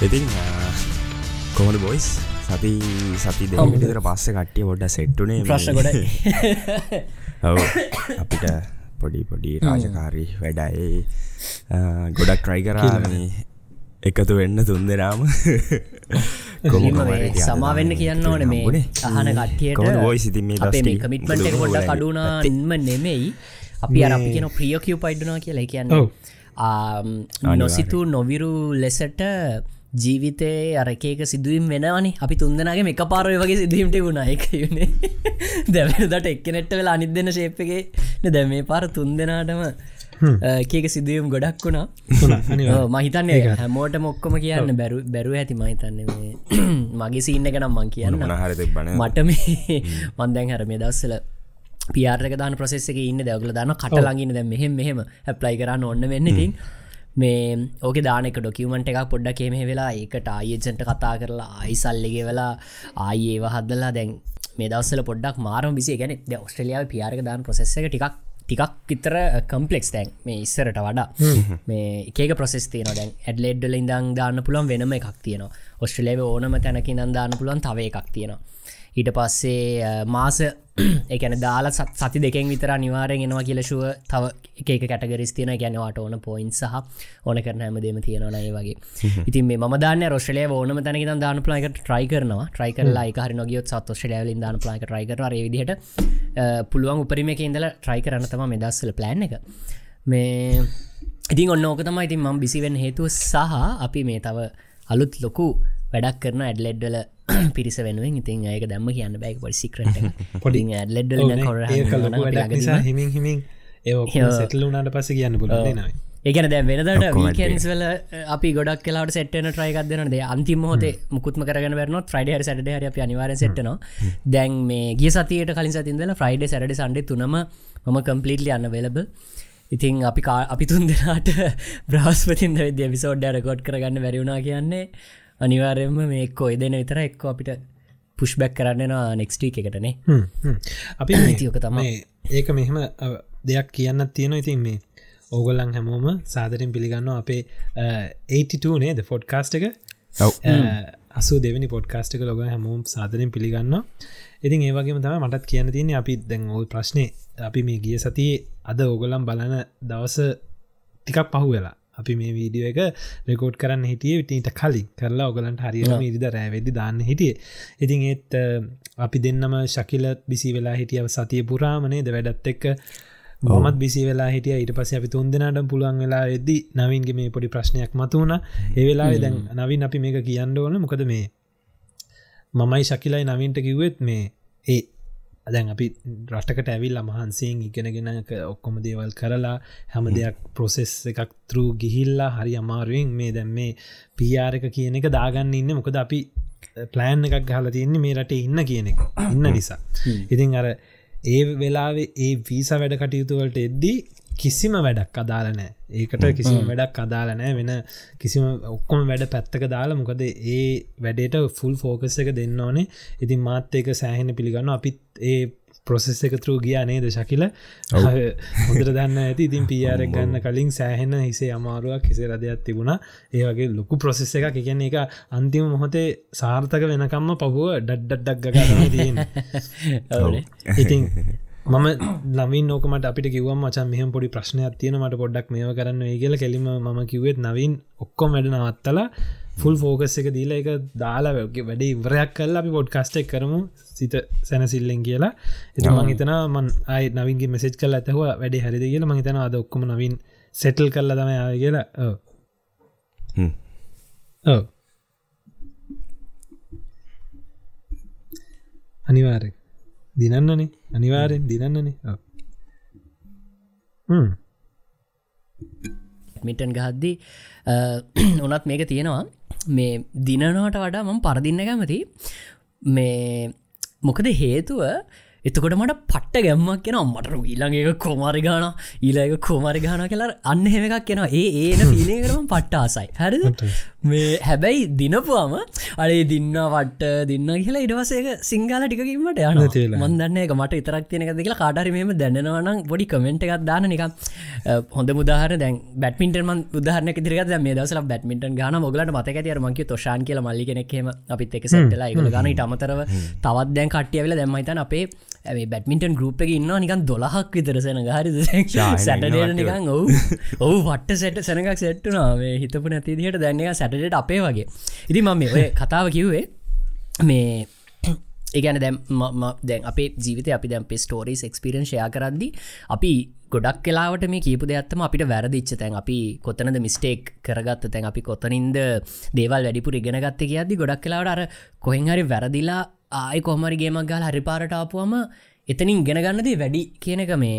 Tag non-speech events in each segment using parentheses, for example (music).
ඉතින් කොමද බොයිස් සති සති දෙවිතර පස්ස කට්ටිය පොඩ සෙට්ටුනේ ඔව. අපිට පොඩි පොඩි රාජකාරී වැඩයි. ගොඩක් ට්‍රයි කරාමී එකතු වෙන්න තුන් දෙනාම. (laughs) සමාවෙන්න කියන්න ඕන මේ අහන කට්ටියට ොයි සිති කමිටමට ගොඩ කඩුනා ඉන්ම නෙමෙයි. අපි අරපි කියෙන ප්‍රියකිව් පයිඩ්නා කියලා කියන්න නොසිතු නොවිරු ලෙසට ජීවිතය අරකේක සිදුවම් වෙනවානි. අපි තුන්දනගේ එක පාරය වගේ සිදුවීමට වුණා. එක යුණේ (laughs) දැවදට එක්කනෙට්ට වෙලා අනිත් දෙන්න ශේප්පගේ දැ මේ පාර තුන් දෙනාටම කියක සිදුවම් ගොඩක් වුණා. මහිතන්නේ හැමෝට මොක්කොම කියන්න බැරු බැරුව ඇති මහිතන්නේ (clears throat) මගේ සින්න එක නම් මං කියන්න මට මේ මන්දැන් (laughs) හැර මේ දස්සල පියාර්ක දාන ප්‍රසෙස එක ඉන්න දැවල දාන කට ලඟන්න දැ මෙහෙම මෙහෙම ඇප්ලයි කරන්න ඔන්න වෙන්න තින් මේ ඕක දානක ඩොකිවමට එකක් පොඩ්ඩ කෙම වෙලා ඒකට ආයජන්ට කතා කරලා ආයිසල්ලගේ වෙලා ආයඒව හදලා දැන් මේ දවස්සල පොඩ්ඩක් මාරම විසි ගැන ඔස්ට්‍රලියාව පියාරක දාන ප්‍රසෙස එක ටිකක් ටිකක් විතර කම්පලෙක්ස් තැන් මේ ඉස්සරට වඩා. මේ ඒක ප්‍රසෙස් තියන දැන් ඇඩ්ලෙඩ්ඩල ඉඳං දාන්න පුළන් වෙනම එකක් තියෙනවා. ඔස්ට්‍රලේව ඕනම තැනකි නන්දාන්න පුළුවන් තව එකක් තියෙනවා ඊට පස්සේ මාස එකන දාලා සති දෙකෙන් විතර නිවාරෙන් එනවා කියලශුව තව එක කටගරිස් තියන ගැනවාට ඕන පොයින් සහ ඕන කරන හැම දෙම තියෙනනය වගේ. (laughs) ඉතින් මේ ම දාන්න රොෂලේ ඕනම තැනක දාන ප්ලායික ට්‍රයි කරනවා. ට්‍රයි කරලා හරි නොගියොත් සත් ොෂලෑවලින් දාන ප්ලායික ට්‍රයි කර විදිහට පුළුවන් උපරිමක ඉඳල ට්‍රයි කරන්න තම මෙදස්සල ප්ලෑන් එක. මේ ඉතින් ඔන්න ඕක තමයි ඉතින් මම් බිසිවෙන් හේතුව සහ අපි මේ තව අලුත් ලොකු වැඩක් කරන ඇඩ්ලෙඩ්ඩල (clears throat) පිරිස වෙනුවෙන් ඉතින් ඒක දැම්ම කියන්න බැයි පොඩි සික්‍රට (laughs) පොඩි ඇඩ්ලෙඩ්ඩ හිමින් හිමින් ඒ සැටලුනාට (laughs) පස කියන්න පුලන ඒකන දැ වෙනදට වීකන්ස්වල අපි ගොඩක් කලාට සෙට්න ට්‍රයිකක්දනද අන්තිම හෝත මුකුත්ම කරන වරන ්‍රයිඩ සට හර අප අනිවාර සෙට්න දැන් මේ ගිය සතියට කලින් සතින්දල ෆ්‍රයිඩ සැඩ සන්ඩ තුනම මම කම්පලිටලි අන්න වෙලබ ඉතින් අපි අපි තුන් දෙනාට (laughs) බ්‍රහස්පතින්ද විද්‍ය විසෝඩ්ඩ රකෝඩ් කරගන්න වැරුණා කියන්නේ අනිවාරයම මේ එක්කෝ එදෙන විතර එක්ක අපිට පුෂ් බැක් කරන්නවා නෙක්ස්ටී එකටනේ අපි නතියෝක තමයි. ඒක මෙහෙම දෙයක් කියන්න තියෙන ඉතින් මේ ඕගොල්ලන් හැමෝම සාදරෙන් පිළිගන්න අපේ 82 නේද ෆොඩ්කාස්ට එක? අසු දෙවනි පොඩ්කාස්ටක ලොග හැමෝම් සාදරෙන් පිළිගන්න ඉතින් ඒවගේම තම මටත් කියන්න තියන්නේ අපි දැන් ඔල් ප්‍රශ්නය අපි මේ ගිය සතියේ අද ඕගොලම් බලන දවස ටිකක් පහු වෙලා අපි මේ වීඩියෝ එක රෙකෝඩ් කරන්න හිටිය විටට කලින්. කරලා ඔගලන්ට හරිම ඉරිද රෑවෙදදි දාන්න හිටිය. ඉතින් ඒත් අපි දෙන්නම ශකිලත් බිසි වෙලා හිටිය සතිය පුරාමනේද වැඩත් එක්ක මොමත් බිසි වෙලා හිටිය. ඊට පස අපි තුන් දෙනාට පුළුවන් වෙලා එද්දි නවින්ගේ මේ පොඩි ප්‍රශ්නයක් මතුවන ඒ වෙලා දැන් නවින් අපි මේක කියන්න ඕන. මොකද මේ මමයි ශකිලයි නවින්ට කිව්වෙත් මේ ඒ දැන් අපි රටකට ඇවිල් අමහන්සයෙන් ඉගෙනගෙන ඔක්කොම දේවල් කරලා හැම දෙයක් ප්‍රොසෙස් එකක් තරු ගිහිල්ලා හරි අමාරුවෙන් මේ දැම් මේ පියාරක කියන එක දාගන්න ඉන්න. මොකද අපි ප්ලෑන් එකක් ගහල තියන්නේ මේ රට ඉන්න කියන එක. ඉන්න (coughs) නිසා. ඉතින් අර ඒ වෙලාවේ ඒ වීස වැඩ කටයුතුවලට එද්දී කිසිම වැඩක් අදාලනෑ ඒකට කිසිම වැඩක් අදාලනෑ වෙන කිසිම ඔක්කොම වැඩ පැත්තක දාලා මොකද ඒ වැඩේට ෆුල් ෆෝකස් එක දෙන්න ඕනේ. ඉතින් මාත් ඒක සෑහෙන පිළිගන්න අපිත් ඒ ප්‍රොසෙස් එක තුරු ගියා නේද ශකිල? හොදර දන්න ඇති. ඉතින් පියාරක් ගන්න කලින් සෑහෙන හිසේ අමාරුවක් හිසේ රදයක් තිබුණා. ඒ වගේ ලොකු ප්‍රොසෙස් එක එකන්නේ එක අන්තිම මොහොතේ සාර්ථක වෙනකම්ම පහුව ඩඩ්ඩක් ගග තියෙන් (laughs) ඉතින් මම නවින් නෝකමට අපිට කිවම් මචන් මෙහම පොඩි ප්‍රශ්නයක් තියෙන මට පොඩ්ඩක් මේ කරන්න ඒ කියල. කෙලිම ම කිවත් නවින් ඔක්කොම වැඩ නවත්තලා ෆුල් ෆෝකස් එක දීල එක දාලා වැඩ ඉවරයක් කල් අපි පොඩ්කස්ටෙක් කරමු සිත සැනසිල්ලෙන් කියලා. එ මං හිතන මන් අයි නවින්ගේ මෙසෙච් කල් ඇතහව වැඩ හරිද කියල. මහිතන අද ඔක්කොම නවින් සෙටල් කල්ල තම යා කියලා. ඕ අනිවාරෙක් දිනන්නනේ. අනිවාරෙන් දිනන්නනේ. මිටන් ගහද්දී උනත් මේක තියෙනවා මේ දිනනවට වඩා මම පරදින්න කැමති මේ මොකද හේතුව එතකොට මට පට්ට ගැම්මක් කියෙන මට ඊළඟක කොමරි ගාන ඊලක කොමරි ගාන කියලා අන්න හෙම එකක් කියෙන ඒ ඒන පිලිකරම (laughs) පට්ට ආසයි. හරිද? මේ හැබැයි දිනපුවාම අඩේ දින්න වට දින්න කියලා ඉඩවසේක සිංහල ටිකකින්මට යන මන්දන්න එක මට ඉතරක් තියෙනක දෙකලා කාටරි මෙම දැනවනම් පොඩි කමෙන්ට් එකක් දාන නික හොඳ මුදාහර දැන් බැටමින්ටම උදාහරන දිරක මේ දවසල බැටමින්ටන් ගන මොගලට මතක තිර මංක තොෂාන් කියල මල්ලි කෙනෙක්ම අපිත් එක සැටලා එකල ගන අමතරව තවත් දැන් කට්ටියවෙල දැම්මයිතන අපේ ඇේ බැටමින්ටන් ගරුප් එක ඉන්නවා නිකන් දොලහක් විතරසෙන හරි සැටඩට නිකන් ඔවු ඔහු පට්ට සැට සැනකක් සැට්ටුනා හිතපු නැතිදිහට දැන්නක සැටට අපේ වගේ. ඉදි මම ඔය කතාව කිව්වේ මේ (clears throat) ඒගැන දැම් දැන් අපේ ජීවිත අපි දැම් පේ ස්ටෝරිස් එක්ස්පිරෙන්ශයා කරද්දි අපි ගොඩක් කලාවට මේ කීපු දෙයක්ත්තම අපිට වැරදිච්ච තැන්. අපි කොතනද මිස්ටේක් කරගත්ත තැන්? අපි කොතනින්ද දේවල් වැඩිපුර ඉගෙනගත්ත කියද්දි ගොඩක් කලාවට අර කොහෙන් හරි වැරදිලා ආය කොහමරිගේමක් ගල් හරිපාරටාපුුවම එතනින් ගෙනගන්නදී වැඩි කියනක මේ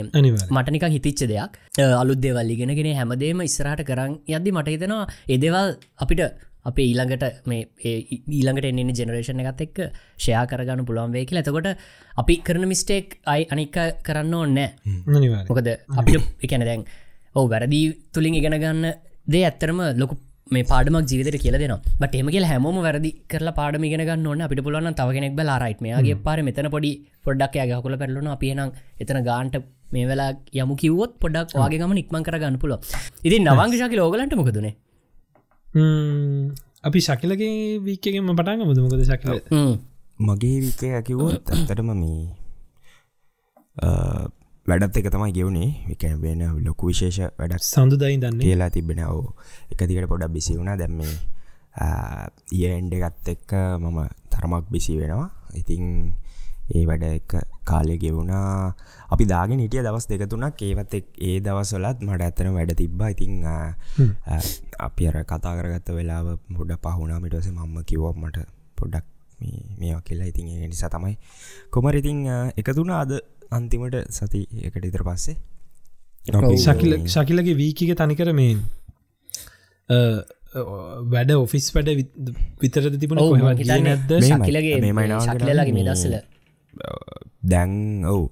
මටනික හිතිච්ච දෙයක්. අලුද්දේවල් ඉගෙනගෙන හැමදේම ඉස්සරහට කරන්න යද්දි මට හිතෙනවා එදවල් අපිට අපේ ඊළඟට මේ ඊළඟට එන්නේ ජෙනරේෂණ එකත් එක්ක ෂයා කරගන්න පුළුවන් වේ කියලා. එතකොට අපි කරන මිස්ටේක් අයි අනික්ක කරන්න ඕන්නෑ මොකද අපි එකැන දැන් ඕ වැරදි තුළින් ඉගෙන ගන්න දේ ඇත්තරම ලොකු මේ පාඩමක් ජීවිතර කියල දෙන බට එම කියල හැමෝම වැරදි කරලා පාඩම ගෙන ගන්න ඕන්න අපිට පුලන්න තව කෙනෙක් බල රයිට් මේගේ පාර මෙතන පොඩි පොඩ්ඩක් යගකුල පැරලුන අපියනම් එතන ගාන්ට මේ වෙලා යමු කිවොත් පොඩක් වගේ ගම නික්මන් කරගන්න පුල ඉති නවංග ශකි ලෝගලන්ට මොකදනේ අපි ශකිලගේ වීකගෙන්ම පටන්ග මුදමකද ශකිල? මගේ විකය ඇකිවොත් ඇත්තටම මේ වැඩත් එක තමයි ගෙවුණේ විකැන වෙන ලොකු විශේෂ වැඩක් සඳුදයි දන්න කියලා තිබෙනව. එක දිකට පොඩක් බිසි වුණා. දැම්මේ ඒඑන්ඩ එකත් එක්ක මම තරමක් බිසි වෙනවා. ඉතිං ඒ වැඩ එක කාලය ගෙවුණා. අපි දාගෙන හිටිය දවස් දෙකතුනක් ඒවත් ඒ දවසොලත් මට ඇත්තන වැඩ තිබ්බා. ඉතිං අපි අර කතා කරගත්ත වෙලාව පොඩ පහුණා මිටස මම්ම කිව්ව මට පොඩ්ඩක් මේවා කියලා. ඉතින් ඒ නිසා තමයි. කොමරිඉතිං එකතුුණ අද අන්තිමට සති එකට ඉතර පස්සේ ශකිල ශකිලගේ වීකික තනිකර මේ වැඩ ඔෆිස් වැඩ විතර තිබුණ නැද ශකිලගේ ශකිලගේ මේ දස්සල දැන් ඔවු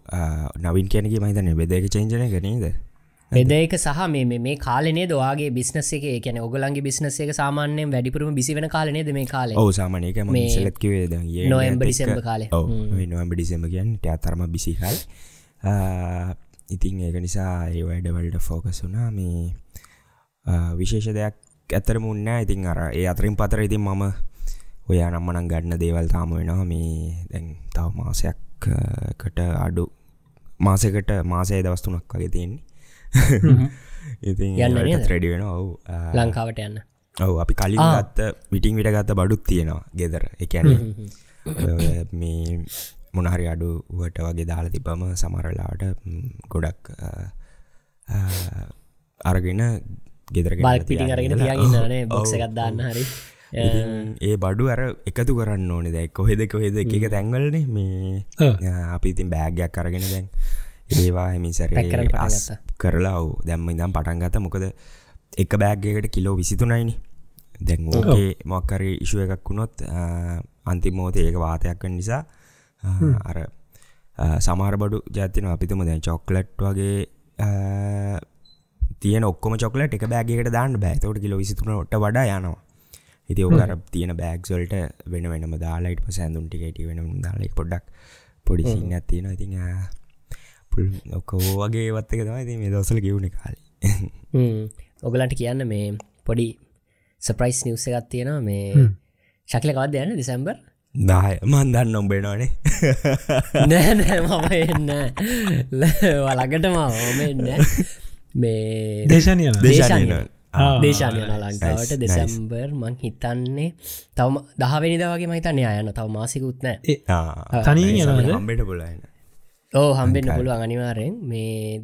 නවින් කියනගේ මහිතන බෙදක චේජන ගනීද බෙදක සහ මේ කාලනේ දවාගේ බිස්නස එක? කියන ඔගලන්ගේ බිස්නස එක සාමාන්‍යයෙන් වැඩිපුරම බිසි වෙන කාලනේද මේ කාල? ඔව සාමානයක සලත්කිවේ නොම්බ ඩිසම්බ කාල. නොම්බ ඩිසම්බ කියන්න ටතරම බිසිහල් ඉතින් ඒක නිසා ඒ වැඩවල්ට ෆෝකස් වුනා මේ විශේෂ දෙයක් ඇතර මුන්න ඉතින් අර ඒ අතරින් පතර ඉතින් මම ඔය නම්මනං ගන්න දේවල් තාම වෙනවා. මේ දැන් තව මාසයක්කට අඩු මාසකට මාසය දවස්තුනක් වගේ තියෙන්නේ යන්න ්‍රඩි වෙන ඔවු. ලංකාවට යන්න. ඔවු අපි කලින් ගත්ත විටිං විට ගත්ත බඩුත් තියෙනවා ගෙදර. එකැන මේ මොනහරි අඩුවට වගේ දාලා තිබම සමරලාට ගොඩක් අරගෙන ගෙදර පිටි අරගෙන තියාගන්නනේ බොක්සකත් දාන්න හරි. ඒ බඩු අර එකතු කරන්න ඕනෙ දැක් කොහෙද කොහෙද? එක තැන්වලනේ මේ අපි ඉතින් බෑගයක් කරගෙන දැන් ඒවා හිමිසර අස් කරලා ඔවු දැම්ම ඉදම් පටන් ගත මොකද එක බෑග්ගකට කිලෝ විසිතුනයිනි. දැන් ඕකේ මොක්කරි ඉශුව එකක් වුණොත් අන්තිමෝත ඒක වාතයක් නිසා අර සමාර බඩු ජාතින අපිතුම දැන් චොක්ලට් වගේ තියන ඔක්කොම චොකලට එක බෑගේට දාන්න බෑතවට කිලෝ විසිතුනට වඩා යනවා. ඉති ඕකර තියෙන බෑක්සොල්ට වෙන වෙනම දාලායිට පසැඳුන් ටිකට වෙන දාලෙක් පොඩ්ඩක් පොඩිසින්න ඇතියෙන ඉතිං ඔකෝ වගේ ඒවත් එක තමයි මේ දවසල ගෙවුණ කාලි. ඔගලන්ට කියන්න මේ පොඩි සප්‍රයිස් නිවස එකත් තියෙනවා. මේ ශක්ල කවද යන්න දිසැම්බර් දාය. මන්දන්න නොම්බෙනවානේ නෑ නෑ මම එන්න වලගටම ඕම එන්න මේ දේශනය දේශනය දේශානය. ලංකාවට? දෙසැම්බර් මං හිතන්නේ තවම දහවෙනිද වගේ මහිතන්නේ අයන්න තව මාසිකුත්නෑ තනී හම්බෙට පුලන්න ඕ හම්බෙන්න්න පුළුවන් අනිවාරයෙන්. මේ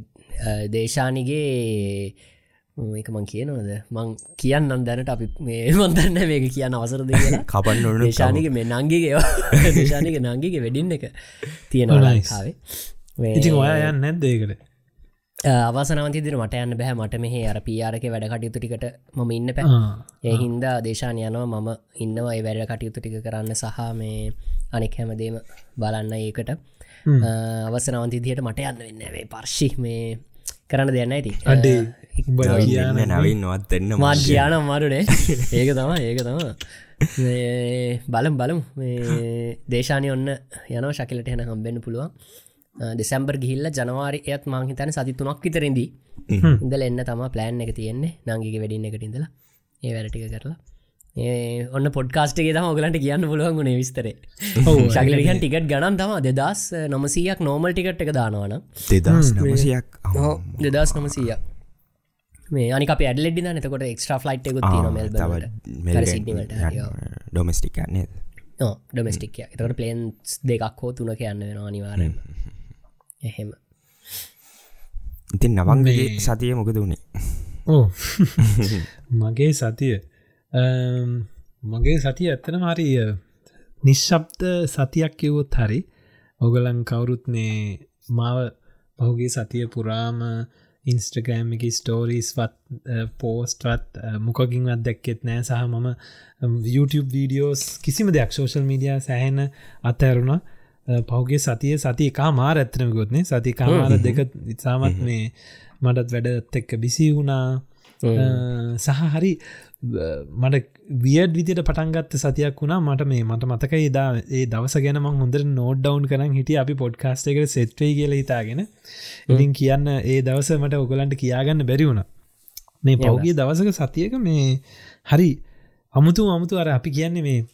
දේශානිගේ එක මං කියනවද? මං කියන්න දැනට අපි මේ (laughs) මන්දන්න මේක කියන්න අවසරද (laughs) කපන්න දේශානික මේ නංගිගේ (laughs) දේශානික නංගිගේ වැඩින්න එක තියෙනවා ලංකාවේ. ඉති ඔයා යන්න නැද්දේකට අවසනවතිදිර මට යන්න බැහ මට මෙහ අර පියාරක වැඩ කටයුතු ටිකට මම ඉන්න පැ ඒ හින්දා දේශාන යනවා. මම ඉන්නවා. වැඩ කටයුතු ටික කරන්න සහ මේ අනෙක් හැමදේම බලන්න ඒකට අවසනවන්ති දියට මට යන්න වෙන්න වේ පර්ශි මේ කරන්න දෙන්න ඇති අඩේ. නවින් නොවත් එන්න මාත් කියයාන මරුනේ (laughs) ඒක තම ඒක තම බලම් බලම්. (laughs) දේශානය ඔන්න යනව ශකිලට යන හම්බෙන්න්න පුළුවන්. දෙසැම්බර් ගිහිල්ල ජනවාරි එයත් මංහිතන සති තුනක් විතරෙදී ඉඳල එන්න තම ප්ලෑන් එක තියෙන්නේ. නංගික වැඩින්න එකට ඉඳලා. ඒ වැරටික කරලා ඔන්න පොඩ්කාස්ටේ තම ඔගලන්ට කියන්න පුළුවන් ගුණේ විස්තර. ශකලරිහන් ටිකට් ගණන් තම දෙදස් නොමසීයක් නෝමල් ටිකට් එක දානවන දෙදස් නමසයක්. දෙදස් නොමසීයක්. මේ අනික ඇඩලෙඩි නතකොට එක්ස්ට්‍රා ෆ්ලයිට් මෙල්ට ඩොමස්ටික් ඩොමස්ටික් එතකට පලේන්ස් දෙකක් හෝ තුන කියන්න වෙන අනිවාරෙන් එහෙම. ඉතින් නවන්ගේ සතිය මොකද වුණේ ඕ (laughs) මගේ සතිය මගේ සතිය ඇත්තන හරි නිශ්ශබ්ද සතියක් කිව්වොත් හරි ඔගලන් කවුරුත් මේ මාව පහුගේ සතිය පුරාම ඉන්ස්ටග්‍රෑම් එක ස්ටෝරීස්වත් පෝස්ටවත් මොකකින්වත් දැක්කෙත් නෑ. සහ මම YouTube වීඩියෝස් කිසිම දෙයක් සෝශල් මීඩිය සැහෙන අතඇරුණ පහුගේ සතිය සති එකා මාර ඇත්තනම ගොත්නේ සති කාමාර දෙක ඉතාමත් මේ මටත් වැඩත් එක්ක බිසි වුණා සහ හරි මට වියඩ් විදිට පටන්ගත්ත සතියක් වුණා. මට මේ මට මතක ඒදා ඒ දවස ගැනම හොඳ නෝඩ් ඩවන් කරන හිට අපි පොඩ්කාස්ට එකට සෙට්වේ කියල හිතාගෙන. ඉතින් කියන්න ඒ දවස මට ඔගලන්ට කියාගන්න බැරි වුණ. මේ පෞගිය දවසක සතියක මේ හරි අමුතු අමුතු අර අපි කියන්නේ මේ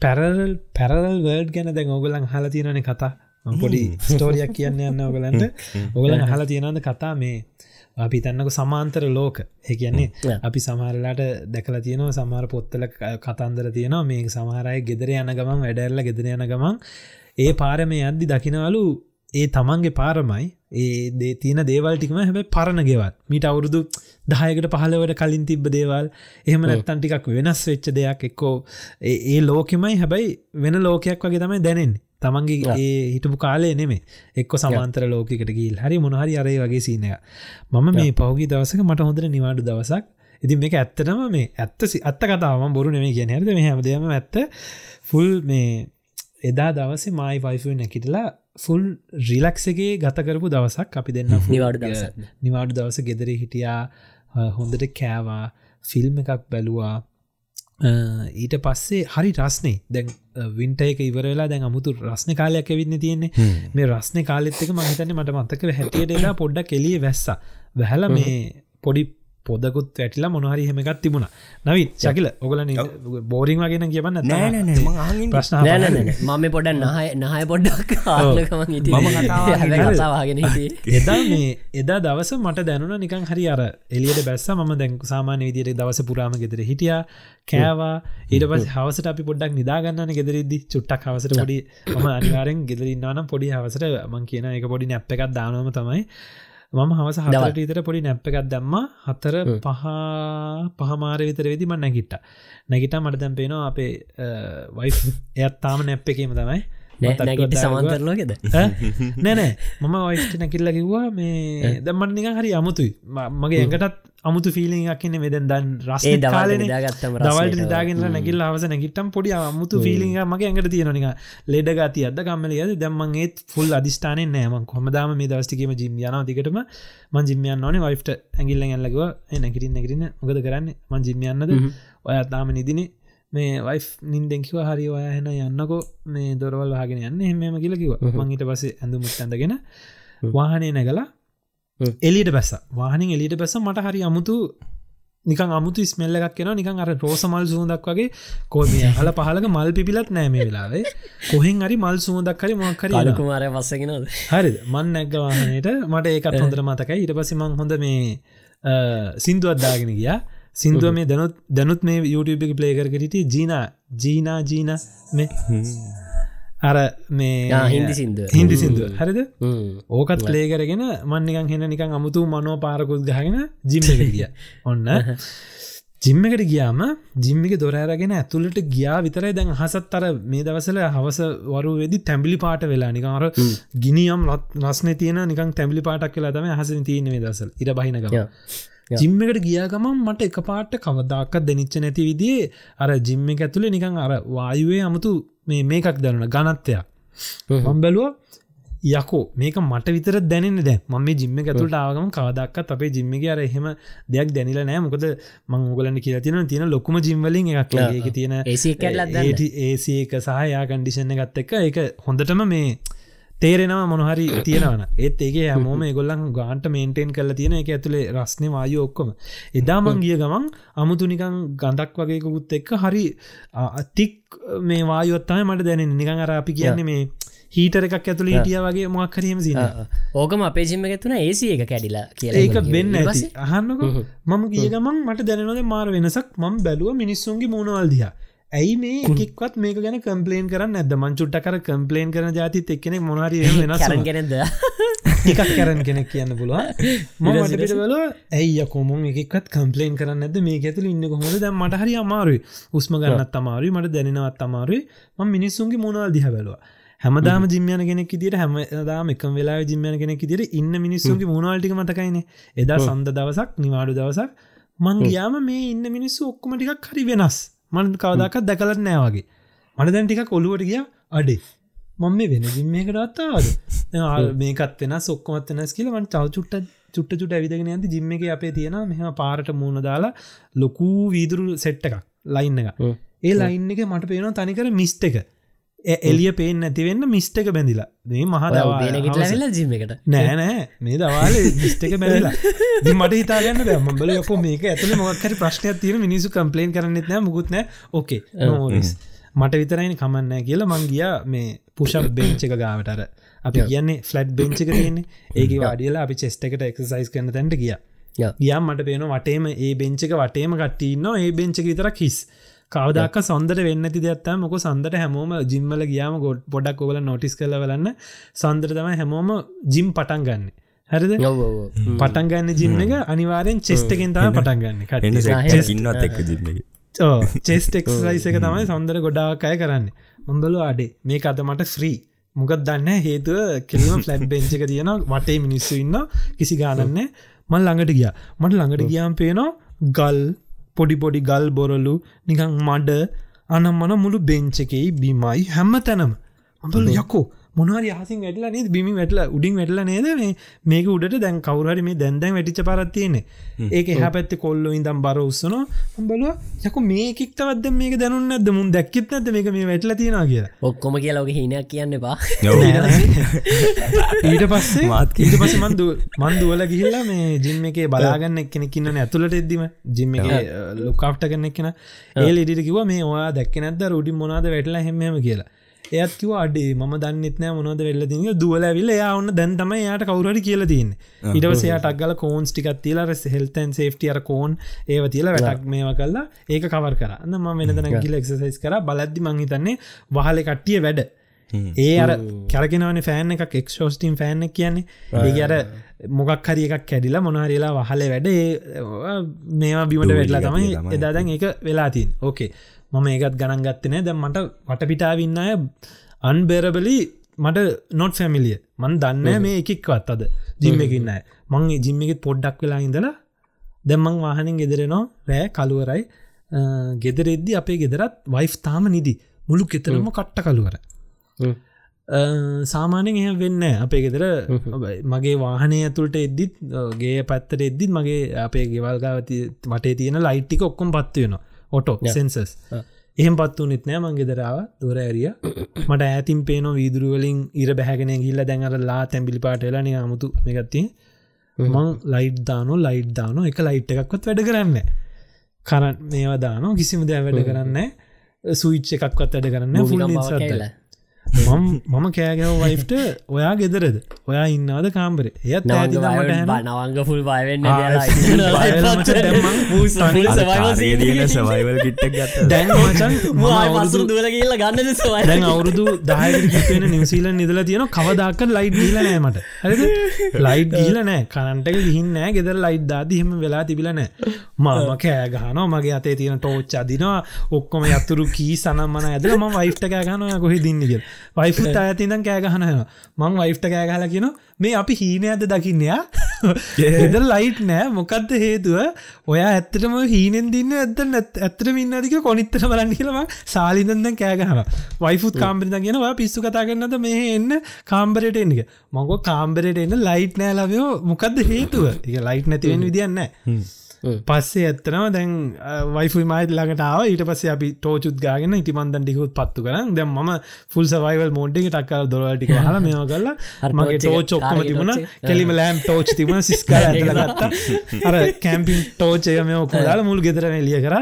පැරල් පැරල් වර්ඩ් ගැන දැන් ඔගලන් හල තියෙනන කතා. පොඩි ස්ටෝරියක් කියන්න යන්න ඔගලන්ට (laughs) ඔගලන් හල තියෙනද කතා? මේ අපි තන්නක සමාන්තර ලෝක. ඒ කියන්නේ අපි සමහරලාට දැකලා තියෙනවා සමහර පොත්තල කතන්දර තියෙනවා මේ සමහරය ගෙදර යන ගමන් වැඩැල්ල ගෙදර යන ගමන්. ඒ පාරම යද්දි දකිනවලු ඒ තමන්ගේ පාරමයි. ඒ දේ තියන දේවල්ටිකම හැබයි පරණ ගෙවත් මීට අවුරුදු දහයකට පහලවට කලින් තිබ්බ දේවල්. එහෙම නැත්තන් ටිකක් වෙනස් වෙච්ච දෙයක් එක්කෝ. ඒ ලෝකෙමයි හැබැයි වෙන ලෝකයක් වගේ තමයි දැනෙන්නේ තමන්ගේ ඒ හිටපු කාලය නෙමේ එක්ක සමාන්තර ලෝකට ගිල් හරි මොනහරි අරය වගේ සීනය මම මේ පෞගි දවසක මට හොඳට නිවාඩු දවසක්. ඉතින් මේක ඇත්තනම මේ ඇත්තසි අත්ත කතාවම බොරු නෙමේ කියන හැද මේ හැමදම ඇත්ත. ෆුල් මේ එදා දවසේ මයි වයිෆ නැකිටලා ෆුල් රිලක්සගේ ගතකරපු දවසක් අපි දෙන්න (laughs) නිවාඩු දවස නිවාඩු දවස ගෙදර හිටියා හොඳට කෑවා ෆිල්ම් එකක් බැලුවා. ඊට පස්සේ හරි රස්නේ දැන් වින්ට එක ඉවරලා දැන් අමුතු රස්න කාලයක් ඇවින්න තියෙන්නේ. මේ රස්න කාලෙත්තක මහිතන්න මට මත්තක හැටියට එලා පොඩ්ඩක් කෙලිය වැස්ස. වැහල මේ පොඩි පොදකුත් වැටිලා මොනහරි හෙමකත් තිබුණ. නවි චකිල ඔගල බෝරිං වගෙන කියවන්න ප්‍රශ්න මම පොඩ නහය නහය පොඩ්ඩක් වාගෙන (laughs) එදා මේ එදා දවස මට දැනුන නිකන් හරි අර එලියට බැස්ස ම දැන් සාමාන්‍ය විදියට දවස පුරාම ගෙදර හිටිය කෑවා. ඊට පස් හවසට අපි පොඩ්ඩක් නිදාගන්නන ගෙදරෙදදි. චුට්ටක් හවසට පොඩි ම අනිවාරෙන් ගෙදරන්නනම් පොඩි හවසට මං කියන එක පොඩි නැප් එකක් දානම තමයි මම හවස හට ඉතර පොඩි නැප් එකක් දැම්ම. හතර පහ පහමාර විතර වෙදි මන්න නැගිට්ට. නැගිට මට දැම් පේනවා අපේ වයි එයත් තාම නැප් එකීම තමයි නැගට සමන්තරලෝකෙද නැනෑ මම වයිස්ට නැකිල්ල කිව්වා මේ දැම්මට නික හරි අමුතුයි. මගේ ඇඟටත් අමුතු ෆිලික් න්න මෙදැන් දන් රසේ දවාලන ගත්තම දවල්ට නිදාගෙන නැකිල් අවස නැගිටම් පොඩි අමුතු ෆිලිං මගේ ඇඟට තියෙනනික ලෙඩ ගති අද කම්මලද දැම්මන් ඒත් ෆුල් අධිස්ථානය නෑම කොමදාම මේ දවස්ටිකීම ජිම් යන දිකටම මන් ජිම්යන්න ඕනේ. වයිට ඇගිල්ල ඇල්ලගව නැකිරින් නැකිරන්න මොකද කරන්න? මන් ජිම්යන්නද ඔය තාම නිදිනේ මේ වයි් නින්දෙන්කිව හරි ඔය හැන යන්නකෝ. මේ දොරවල් වාගෙන යන්න. එහමම කියලකිව මංහිට පස ඇඳුමුත් ඇඳගෙන වාහනය නැගලා එලිට බැස වාහනින් එලිට බැස මට හරි අමුතු නිකන් අමුතු ස්මෙල්ල එකක් කියෙන නිකන් අර රෝසමල් සූදක් වගේ කෝමිය හල පහලක මල් පිපිලත් නෑම වෙලාවේ. කොහෙන් හරි මල් සූදක් හරි මොක්කර කුමාර වස්සගෙන හරි මන් නැක්ග වාහනයට මට ඒකත් හොඳර මතකයි. ඉට පසි මං හොඳ මේ සිින්දුවත්දාගෙන ගියා සිින්දුව මේ දැනුත් දැනුත් මේ YouTube එක ප්ලේකර කරට ජීනා ජීනා ජීන මේ අර මේ හින්දි සිින්ද හින්දි සිින්දුව. හරිද? ඕකත් ප්ලේ කරගෙන මන්නිකන් හෙන නිකන් අමුතු මනෝ පාරකුත් ගහගෙන ජිම්ම ගිය. ඔන්න. (laughs) ජිම්මකට ගියාම ජිම්මික දොරෑරගෙන ඇතුළට ගියා විතරයි. දැන් හසත් අර මේ දවසල හවස වරු වෙදි තැම්බිලි පාට වෙලා නිකාර ගිනියම් රස්න තියන නිකන් තැම්බිලි පාටක් කියලා තම හස තියන මේ දසල් ඉර බහිනකම ජිම්මකට ගියාගමන් මට එක පාට කවදක්කත් දෙනිච්ච නැති විදිේ අර ජිම්ම එක ඇතුළේ නිකං අර වායුවේ අමුතු මේ මේකක් දරන ගනත්තයක් මම් බැලුව යකෝ මේක මට විතර දැනෙන දැ ම මේ ජිම්ම ඇතුට ආගම කවදක්ත් අපේ ජිම්මික අර එහෙම දෙයක් දැනිල නෑ මොකද මං උගලන්න කියලා තින තියෙන ලොකුම ජිම්වලින් එකක් ඒක තියෙන ඒඒක සහයා කන්ඩිෂණ ගත්ත එක එක හොඳටම මේ තේරෙනවා මොනහරි තියෙනවන ඒත් ඒක හැමෝම ගොල්ලන් ගාන්ට මේන්ටේන් කල තියෙන එක ඇතුළේ රස්නය වායු ඔක්කොම. එදාමං ගිය ගමන් අමුතුනිකං ගඳක් වගේකුත් එක්ක හරි අතික් මේ වායුවත්තම මට දැනෙන නිකං අර අපි කියන්නේ මේ හීටර එකක් ඇතුළ හිටිය වගේ මොක් කරීම සින ඕකම අපේ ජිම්ම ඇතුන ඒසි එක කැඩිලා කියලා ඒක වෙන්න ඇති. අහන්නක. මම ගිය ගමන් මට දැනනොද මාර වෙනසක්. මම බැලුව මිනිස්සුන්ගේ මූුණවල්දිහා ඇයි මේ එකක්වත් මේක ගැන කම්පලේන් කරන්න ඇද මංචුට්ට කර කම්පලේන් කරන ජාති එක්කෙනෙ මොනර වෙනගෙනද එකක් කරන්න කෙනෙක් කියන්න පුළුව මට පිටවල ඇයි කොම එකත් කම්පලේන් කරන්න ඇද මේ ඇතුල ඉන්න කොහොද දැ මට හරි අමාරුයි. උස්ම ගන්නත් අමාරුයි. මට දැනෙනවත් අමාරුයි. ම මිනිස්සුන්ගේ මොනවල් දිහ බැලවා. හැමදාම ජිම්යන කෙනෙක් දිට හැමදාම එකම වෙලා ජිම්යන කෙනෙක් දිට ඉන්න මිනිස්සුන්ගේ මුණවල්ටික මතකයින? එදා සන්ද දවසක් නිවාඩු දවසක් මං ගයාම මේ ඉන්න මිනිස්සු ඔක්කොමටිකක් හරි වෙනස් මන් කවදක්ත් දැකලත් නෑවගේ මට දැන් ටික කොළුවට ගිය අඩේ. මම මේ වෙන ජිම්මයකට අත්තාවද මේකත් වෙන සොක්කොමත් වෙනස් කියල මන් චව චුට්ට චුට්ට චුට ඇවිදගෙන ඇති ජිම්ම එක අපේ තියෙන මෙහම පාරට මූුණ දාලා ලොකූ වීදුරු සෙට්ට එකක් ලයින්න එක ඒ ලයින්න එක මට පේනවා තනිකර මිස්ට එක එලිය පේෙන් ඇතිවෙන්න මිස්ට එක බැඳිලා. මේ මහ ජිමකට නෑනෑ මේ දවාල මිස්ට එක බැඳලා. මට හිතාගන්න මබල යොක මේක ඇතුල මොක්කරි ප්‍රශ්නයක් තියෙන මිනිසු කම්පලේන් කරන්නෙත් නෑ මුකුත්න ඕකේ නෝස් මට විතරයින කමන්නෑ කියලා මංගිය මේ පුෂක් බෙන්ච් එක ගාවටර අපි කියන්නේ ෆලට් බෙන්ච් එක තියෙන්නේ. ඒක වාඩියලා අපි චෙස්ට එකට එක්සයිස් කරන තැන්ට ගිය. ගියම් මට පේන වටේම ඒ බෙන්ච් එක වටේම කට්ටන්න ඒ බෙන්ච් එක විතරක් හිස් කවදක් සොන්දට වෙන්න ති දත්තා මොක සන්දට හැමෝම ජිම්මල ගියාම ගොඩ් පොඩක් ඔබල නොටිස් කල වලන්න සන්දර තම හැමෝම ජිම් පටන් ගන්න. හරිද? පටන් ගන්න ජිම්ම එක අනිවාරෙන් චෙස්ටකෙන් තම පටන් ගන්න. ඉන්නත් එක්. ජිම්ම චෙස්ටෙක්සයිස එක. තමයි සොන්දර ගොඩාකය කරන්න. මොන්දලු අඩේ. මේ අත මට ශ්‍රී මොකත් දන්න හේතුව කෙලීම ෆලට් බෙන්ච් එක තියෙන වටේ මිනිස්සු ඉන්න කිසි ගානන්නේ මල් ළඟට ගිය. මට ළඟට ගියාම් පේනවා ගල් පොඩිපොඩි ගල් බොරලු නිකං මඩ අනම්මන මුළු බෙංචකෙයි බිමයි හැම්ම තැනම අඹල යකෝ මොනහරි හසින් වැටලා නේද? බිමි වැටලා උඩින් වැටලා නේද? මේ මේක උඩට දැන් කවුරහරි මේ දැන් දැන් වැටිච්ච පාරක් තියෙන්නේ. ඒක එහා පැත්තේ කොල්ලෝ ඉඳන් බර උස්සනවා. මම බලුවා යකෝ මේකෙක් තවත් දැන් මේක දැනුන්නේ නැද්ද? මුන් දැක්කෙත් නැද්ද මේක මේ වැටලා තියෙනවා කියලා? ඔක්කොම කියලා ඔගේ හීනයක් කියන්න එපා. ඊට පස්සේ ඊට පස්සේ මන් මන් දුවල ගිහිල්ලා මේ ජිම් එකේ බලාගන්න එක්කෙනෙක් ඉන්නනේ ඇතුළට එද්දිම. ජිම් එකේ ලුක් ආෆ්ටර් කෙනෙක් කෙනා ඒ ලීඩිට කිව්වා මේ ඔයා දැක්කේ නැද්ද? උඩින් මොනවද වැටලා හැම හැම කියලා එයත් කිව අඩේ ම දන්නෙත්නෑ මොනොද වෙල්ල ති දුවල විල්ල යා ඔන්න දැන් තම යායට කවුරට කියල තින් ඉටවසයා ටක්ගල කෝන්ස් ටිකත් තිීල රෙස් හෙල්තන් සේෆ්ටියර කෝන් ඒව තියල වැටක් මේව කල්ලා ඒක කවර කරන්න ම වෙනදන ගිල එක්සයිස් කර. බලද්දි මංහිතන්නේ වහල කට්ටිය වැඩ. ඒ අර කැරගෙනවන ෆෑන් එකක් එක්ෂෝස්ටීම් ෆෑන් එක කියන්නේ. ඒ අර මොකක් හරි එකක් කැඩිලා මොනහරිලා වහල වැඩ. මේවා බිමට වෙටලා තමයි එදාදැන් එක වෙලාතින් ඕකේ මම ඒකත් ගණන් ගත්තනෑ දැ මට වටපිටාවින්න අය අන්බෙරබලි මට නොට ෆැමිලිය මන් දන්න මේ එකෙක්වත් අද ජිම්ම එකන්න මං ජිම්ම එකෙත් පොඩ්ඩක් වෙලා ඉඳලා දැම්මං වාහනින් ගෙදරෙනවා රෑ කළුවරයි. ගෙදරෙද්දි අපේ ගෙදරත් වයිෆ් තාම නිදි. මුළු කෙතරම කට්ට කළුවර. සාමානෙන් එහ වෙන්න අපේ ගෙදර. මගේ වාහනය ඇතුළට එද්දිත් ගේ පැත්තට එද්දිත් මගේ අපේ ගෙවල්ගාවති මටේ තියෙන ලයිට්ටික ඔක්කොම් පත්වයෙනවා ඔටෝ සෙන්සස් එහෙම පත්තු නිත්නෑ මං ගෙදරාව දුර ඇරිය. මට ඇතින් පේනෝ වීදුරුවලින් ඉර බැහැගෙන ගිල්ල දැඟර ලා තැම්බිලි පාටවෙලා නිය අමුතු එකත්ති මං ලයිට් දානෝ ලයිට් දානෝ එක ලයිට් එකක්වත් වැඩ කරන්න කරන්න මේවා දානෝ කිසිම දෑ වැඩ කරන්න සුවිච්ච එකක්වත් වැඩ කරන්න ෆුල් මම කෑගැව වයිෆ්ට ඔයා ගෙදරද? ඔයා ඉන්නවාද කාම්බරේ? එයත් නවංග ෆුල් බයවෙන්න සවයිවල් කිට්ටක් දැන් මසුර දුවල කියල ගන්න දැන් අවුරුදු දායන නිවසිීල නිදල තියෙන කවදක්ක ලයිට් ගීල නෑමට හරි ලයිට් ගීල නෑ. කනන්ටක ගිහින් නෑ. ගෙදර ලයිට් දාදහෙම වෙලා තිබිල නෑ. මම කෑගහනෝ මගේ අතේ තියෙන ටෝච් අදිනවා. ඔක්කොම යතුරු කී සනම්මන ඇදල ම වයිෆ්ට කෑගනොය කොහෙ දින්නගල් වයිෆුත් අයතිදන් කෑගහනය මං වයිෆ්ට කෑගහල කියන මේ අපි හීනයද දකින්නයා එද ලයිට් නෑ. මොකක්ද හේතුව? ඔයා ඇත්තටම හීනෙන් දින්න ඇත ඇත්තට මින්නදික කොනිත්තර බලන්න කියලම සාලිදන්න කෑගහන වයිෆුත් කාම්බරිද කියෙනවා පිස්සු කතා කරන්නද මේ එන්න කාම්බරයට එන්නක මංගෝ කාම්බරයට එන්න ලයිට් නෑ ලවයෝ මොකක්ද හේතුව? එක ලයිට් නැතිවෙන් විදින්න පස්සේ ඇත්තනම දැන් වයිෆයි මයිත් ළඟටාව ඊට පස්සේ අපි ටෝචුත් ගාගෙන ඉටිමන්දන් ටිකුත් පත්තු කරන්න දැම් ම ෆුල් සවයිවල් මෝඩ්ඩි ටක්කල් දොරටික හල මේ කල්ලා මගේ ටෝච් ඔක්කම තිබුණ. කෙලිම ලෑම් ටෝච් තිබුණ සිස්කර ඇගත්ත අර කැම්පින් ටෝචය මේ ඔක්කදාල මුල් ගෙදරන එලිය කර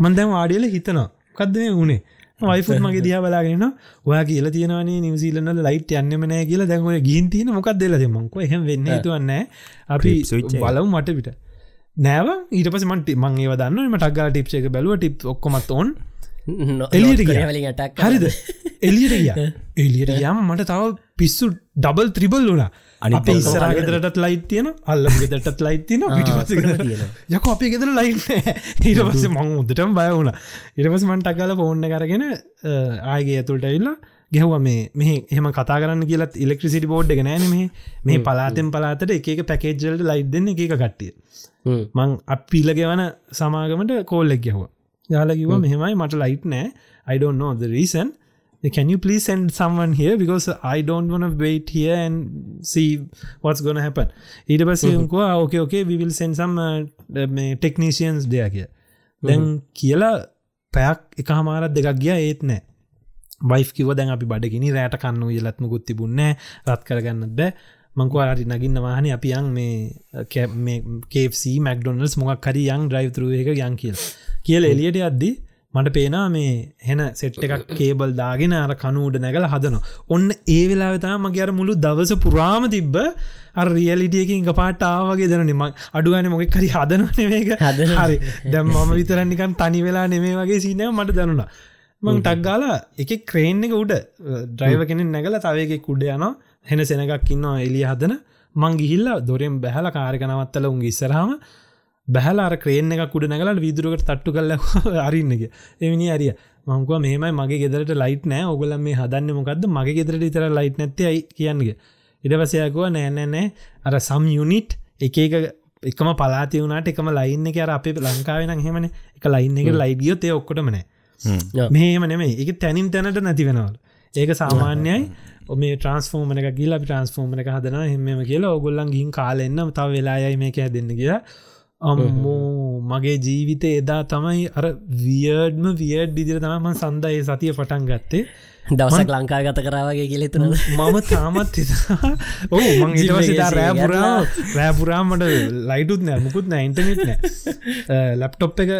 මන්දැම් වාඩියල හිතනවා. කක්ද මේ වුණේ වයිෆුත් මගේ දිහ බලාගෙන ඔයා කියල තියෙනවනේ නිවසිීලන ලයිට් යන්නමනෑ කියලා දැන්ව ගීන් තියන මොකක් දෙල දෙමංක එහෙම වෙන්න තුවන්න අපි බලවු මට පිට නෑව? ඊට පස මට මං ඒව දන්න මටක් ගල ටිප් එක බැලුව. ටිප් ඔක්කොමත් ඕන්. එලියට හරිද? එලියට ගිය. (laughs) එලියට යම් මට තව පිස්සු ඩබල් ත්‍රිබල් වුණා. අනිත ඉස්සරගෙදරටත් ලයිත් තියෙන අල්ල ගෙදටත් ලයිත් තියෙන යක අපි ගෙදර ලයින්න ඊට පස්ස මං උදටම බය වුණ. ඉටපස මන්ටක් කල ෆෝන්න කරගෙන ආයගේ ඇතුළට ඉල්ලා ගැහව මේ මෙහ එහම කතා කරන්න කියලත් ඉලෙක්ට්‍රසිටි බෝඩ් එක නෑන මේ මේ පලාතෙන් පලාතට එක පැකේජ්ජල්ට ලයි් දෙන්න එක කට්ටිය මං අපිල ගෙවන සමාගමට කෝල්ලෙක් ගැහවා. යාලකිව මෙහෙමයි මට ලයිට් නෑ. I don't know the reason. Can you please send someone here? Because I don't want to wait here and see what's gonna happen. ඊට පස්සේකවා ඕකේ ඕකේ we will send some uh, technicians දෙය කිය දැන් කියලා පැයක් එක හමාරත් දෙකක් ගිය ඒත් නෑ. වයි් කිව දැන් අපි බඩගෙන රෑට කන්න ලත්ම ගුත් තිබුන්නෑ රත් කරගන්න බෑ මංකවාරි නගින්න වාහන අපි යන් මේ කේFC මක්ඩොනල්ස් මොක් හරි යන් ඩ්‍රයිවතුරුව එක යන් කියල්. කියල එලියට අද්දි මට පේනා මේ හෙන සෙට් එකක් (coughs) කේබල් දාගෙන අර කනුඩ නැගල හදන ඔන්න ඒ වෙලාවෙතා මගේ අර මුළු දවස පුරාම තිබ්බ අර රියලිටියකින් පාට ආවගේ දනනම අඩුගන මොක කරි හදන මේක. හරි. දැම් මම විතරන්නිකන් තනි වෙලා නෙමේ වගේ සිනය මට දැනුණා. මං ටක්ගාල එක ක්‍රේන් එක උඩ ඩ්‍රයිව කෙනෙ නැගල තවයක කුඩ යනවා හෙන සෙනගක් ඉන්නවා එලිය හදන. මං ගිහිල්ල දොරෙන් බැහල කාරකනවත්තල උන් ඉස්සරහම. බැහලාර ක්‍රේන එක කුඩ නැගලට විදුරකට තට්ටු කල්ල (laughs) අරින්නක එමිනි අරිය. මංකව මෙහමයි මගේ ගෙදරට ලයිට් නෑ. ඔගල මේ හදන්න මොකක්ද මගේ ගෙදරට ඉතර ලයිට් නැත්තයි කියන්නගේ ඉඩවසයකුව නෑනෑනෑ අර සම් යුනිට් එක එක එකම පලාති වුණට එකම ලයින්න එක අර අපේ ලංකාවෙන හෙමන එක ලයින්න එක ලයිඩියෝ තේ ඔක්කොටමනෑ මේම නෙමේ එක තැනින් තැනට නැති වෙනවල්. ඒක සාමාන්‍යයි මේ ට්‍රන්ස්ෆෝර්මන එක කියලා ට්‍රන්ස්ෆෝර්මන එක හදන හෙම කියලා ඔගොල්ලන් ගින් කාලෙන්න්න තව වෙලායයි මේක හැදන්න කිය අම්මෝ මගේ ජීවිත එදා තමයි අර වියඩ්ම වියඩ් දිදිර තමම සන්දය සතිය පටන් ගත්තේ දවසක් ලංකා ගත කරාවගේ කියලෙතුන මම තාමත් ඕ (laughs) මං ඉටවසිතා රෑපුරා රෑපුරාමට ලයිටුත් නෑ මුකුත් නෑ ඉන්ටනෙට් නෑ. (laughs) ලැප්ටොප් එක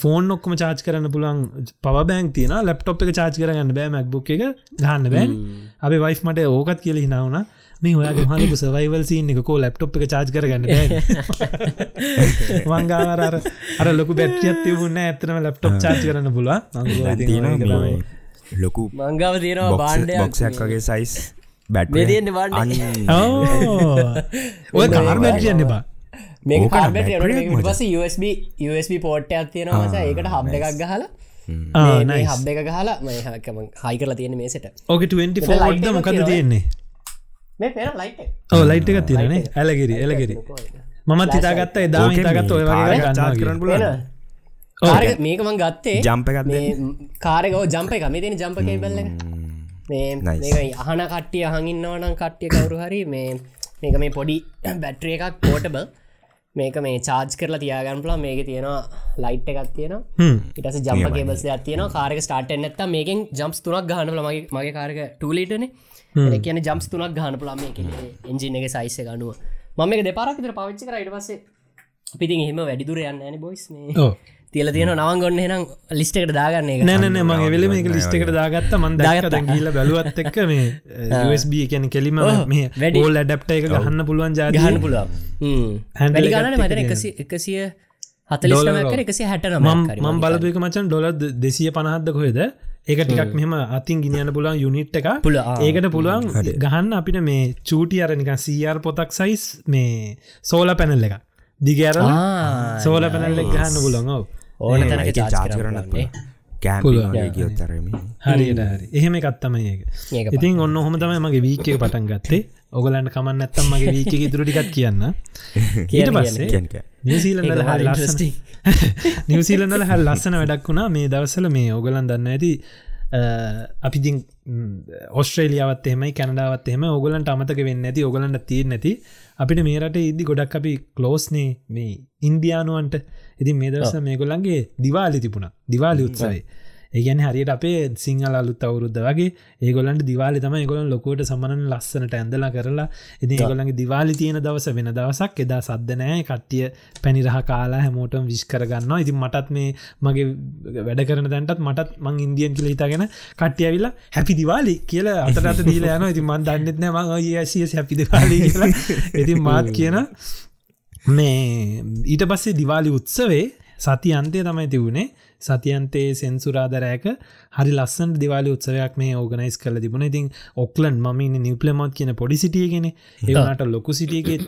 ෆෝන් ඔක්කම චාච් කරන්න පුළන් පව බෑන් තින ලැප්ටොප් එක චාච් කරගන්න බෑ මැක්බුක් එක ගන්න බෑන් අපේ වයිස් මට ඕකත් කියල හිනාවන මේ ඔයා හලක සවයිවල් සිීන එක කෝ ලැප්ටොප් එක චාච් කරගන්න (laughs) මංගාවර අර ලොකු බැට්ියත් තිබුන්න ඇතනම ලැප්ටොප් චාච් කරන්න පුලා ලොකු මංගාව තියෙනවා බාණ්ඩයක් බොක්ෂයක් වගේ සයිස් බැට් තියෙන බාණ්ඩ ඔය කාර්මට කියන්න බා මේ USB USB පෝට්ටයක් තියෙනවා ඒකට හබ් එකක් ගහලා. හබ් එක ගහලා මහකම හයි කරලා තියෙන මේසට ඕක 24ද මොකද තියෙන්නේ? ඕ ලයිට් එකක් තියෙනනේ ඇලගෙරි එලගෙරි මමත් හිතාගත්ත එදා හිතාගත්ත ඔය වගේ ගන්නවා කරන්න පුල මේකමන් ගත්තේ. ජම්ප එකක් මේ කාරකෝ ජම්ප එක මේ තියෙන ජම්ප කේබල්ල මේ අහන කට්ටිය හඟින්නවනම් කට්ටිය කවරු හරි මේ මේක මේ පොඩි (clears throat) බැට්‍රිය එකක් පෝටබ මේක මේ චාර්ජ් කරලා තියාගන්පලා මේක තියෙනවා ලයිට් එකක් තියෙනවා. ඉටස ජම්ප කේබල්ස තියන කාරක ස්ටාට එන්නත්ත මේකින් ජම්ස් තුනක් ගහනල මගේ මගේ කාරක ටූලිටන කියන ජම්ස් තුනක් ගහන පලා මේක. එන්ජින එක සයිස්ස ගනුව මම එක දෙපාරක් විතර පවිච්චි කර. ඉට පස්සේ පිතින් එහෙම වැඩිදුර යන්න බොයිස් මේ. තියල තියෙන නවගොන්න එනම් ලිස්ටකට දාගන්න නෑනෑ මගේ වෙල මේක ලිස්ට එකට දාගත්ත. මන් දාගත ගීල බැලුවත් එක්ක මේ (laughs) USB එකැන කෙලිම මේ වැඩි. ෝල් ඇඩප්ට එක ගහන්න පුළුවන් ජාගහන්න ගහන්න පුළුවන්. Handle වැඩි ගන්න එකත් මතන එකසිය හතලිස්නමකර එකසි හැට මම් බලපු එක මචන් ඩොල දෙසිය පනහත්ද කොහෙද? ඒක ටිකක් මෙම අතින් ගිනියන්න පුළන් යුනිට් එක පුල. ඒකට පුළුවන් ගහන්න අපිට මේ චූටි අරනික සීර් පොතක් සයිස් මේ සෝල පැනල් එක දිගෑර සෝල පැනල්ලෙක් ගහන්න පුලන් ඔව. ඕන පුළුවන්. කෑම්ප ගියොත්තරම හරියට හරි. එහෙම ඒක. ඉතින් ඔන්න හොම තමයි මගේ වීකය පටන් ගත්තේ. ඔගලන්ට කමන්න ඇත්තම් මගේ වීක ඉතුරටිකත් කියන්න. (laughs) ඊට පස්සේ නිවසීලන්නල හරි ලස්සන නිවසීලන්නල (laughs) හල් ලස්සන වැඩක් වුණා. මේ දවසල මේ ඔගලන් දන්න ඇති අපි ඔස්ට්‍රේලියාවත් එෙමයි කැනඩාවත් එම ඔගලන්ට අමතක වෙන්න ඇති ඔගලන්ට තිීර නැති අපිට මේරට ඉදදි ගොඩක් අපි කලෝස්නේ මේ ඉන්දයානුවන්ට. ඉතින් මේ දවස මේගොල්ලන්ගේ දිවාලි තිබුණ. දිවාලි උත්සයි ඒගැන හරියට අපේ සිංහල අලුත් අවුරුද්ධ වගේ ඒගොලන්ට දිවාලි තම ගොලන් ලොකෝට සමන ලස්සනට ඇඳලා කරලා ඉති ගොලන්ගේ දිවාලි තියෙන දවස වෙන දවසක් එදා සද්ධනෑ කට්ටිය පැනිරහ කාලා හැමෝටම විශ් කරගන්න ඉතින් මටත් මේ මගේ වැඩ කරන දැන්ටත් මටත් මං ඉන්දියන් කියල හිතාගෙන කට්ටියවිල්ලා හැපි දිවාලි කියල අතරට දීල යන ඉතින් මන් දන්නෙත්න ම ඒසිය හැපි දිවාලි කියලා. ඉතින් මාත් කියන මේ ඊට පස්සේ දිවාලි උත්සවේ සති අන්තය තමයි තිවුණේ සතියන්තේ සෙන්සුරාදරෑක හරි ලස්සන් දිවාල උත්සවයක් මේ ඕගනයිස් කල තිබුණ. ඉතින් ඔක්ලන්් ම නිපලමත් කියන පොඩි සිටියගෙන ඒනට ලොකු සිටියගෙත්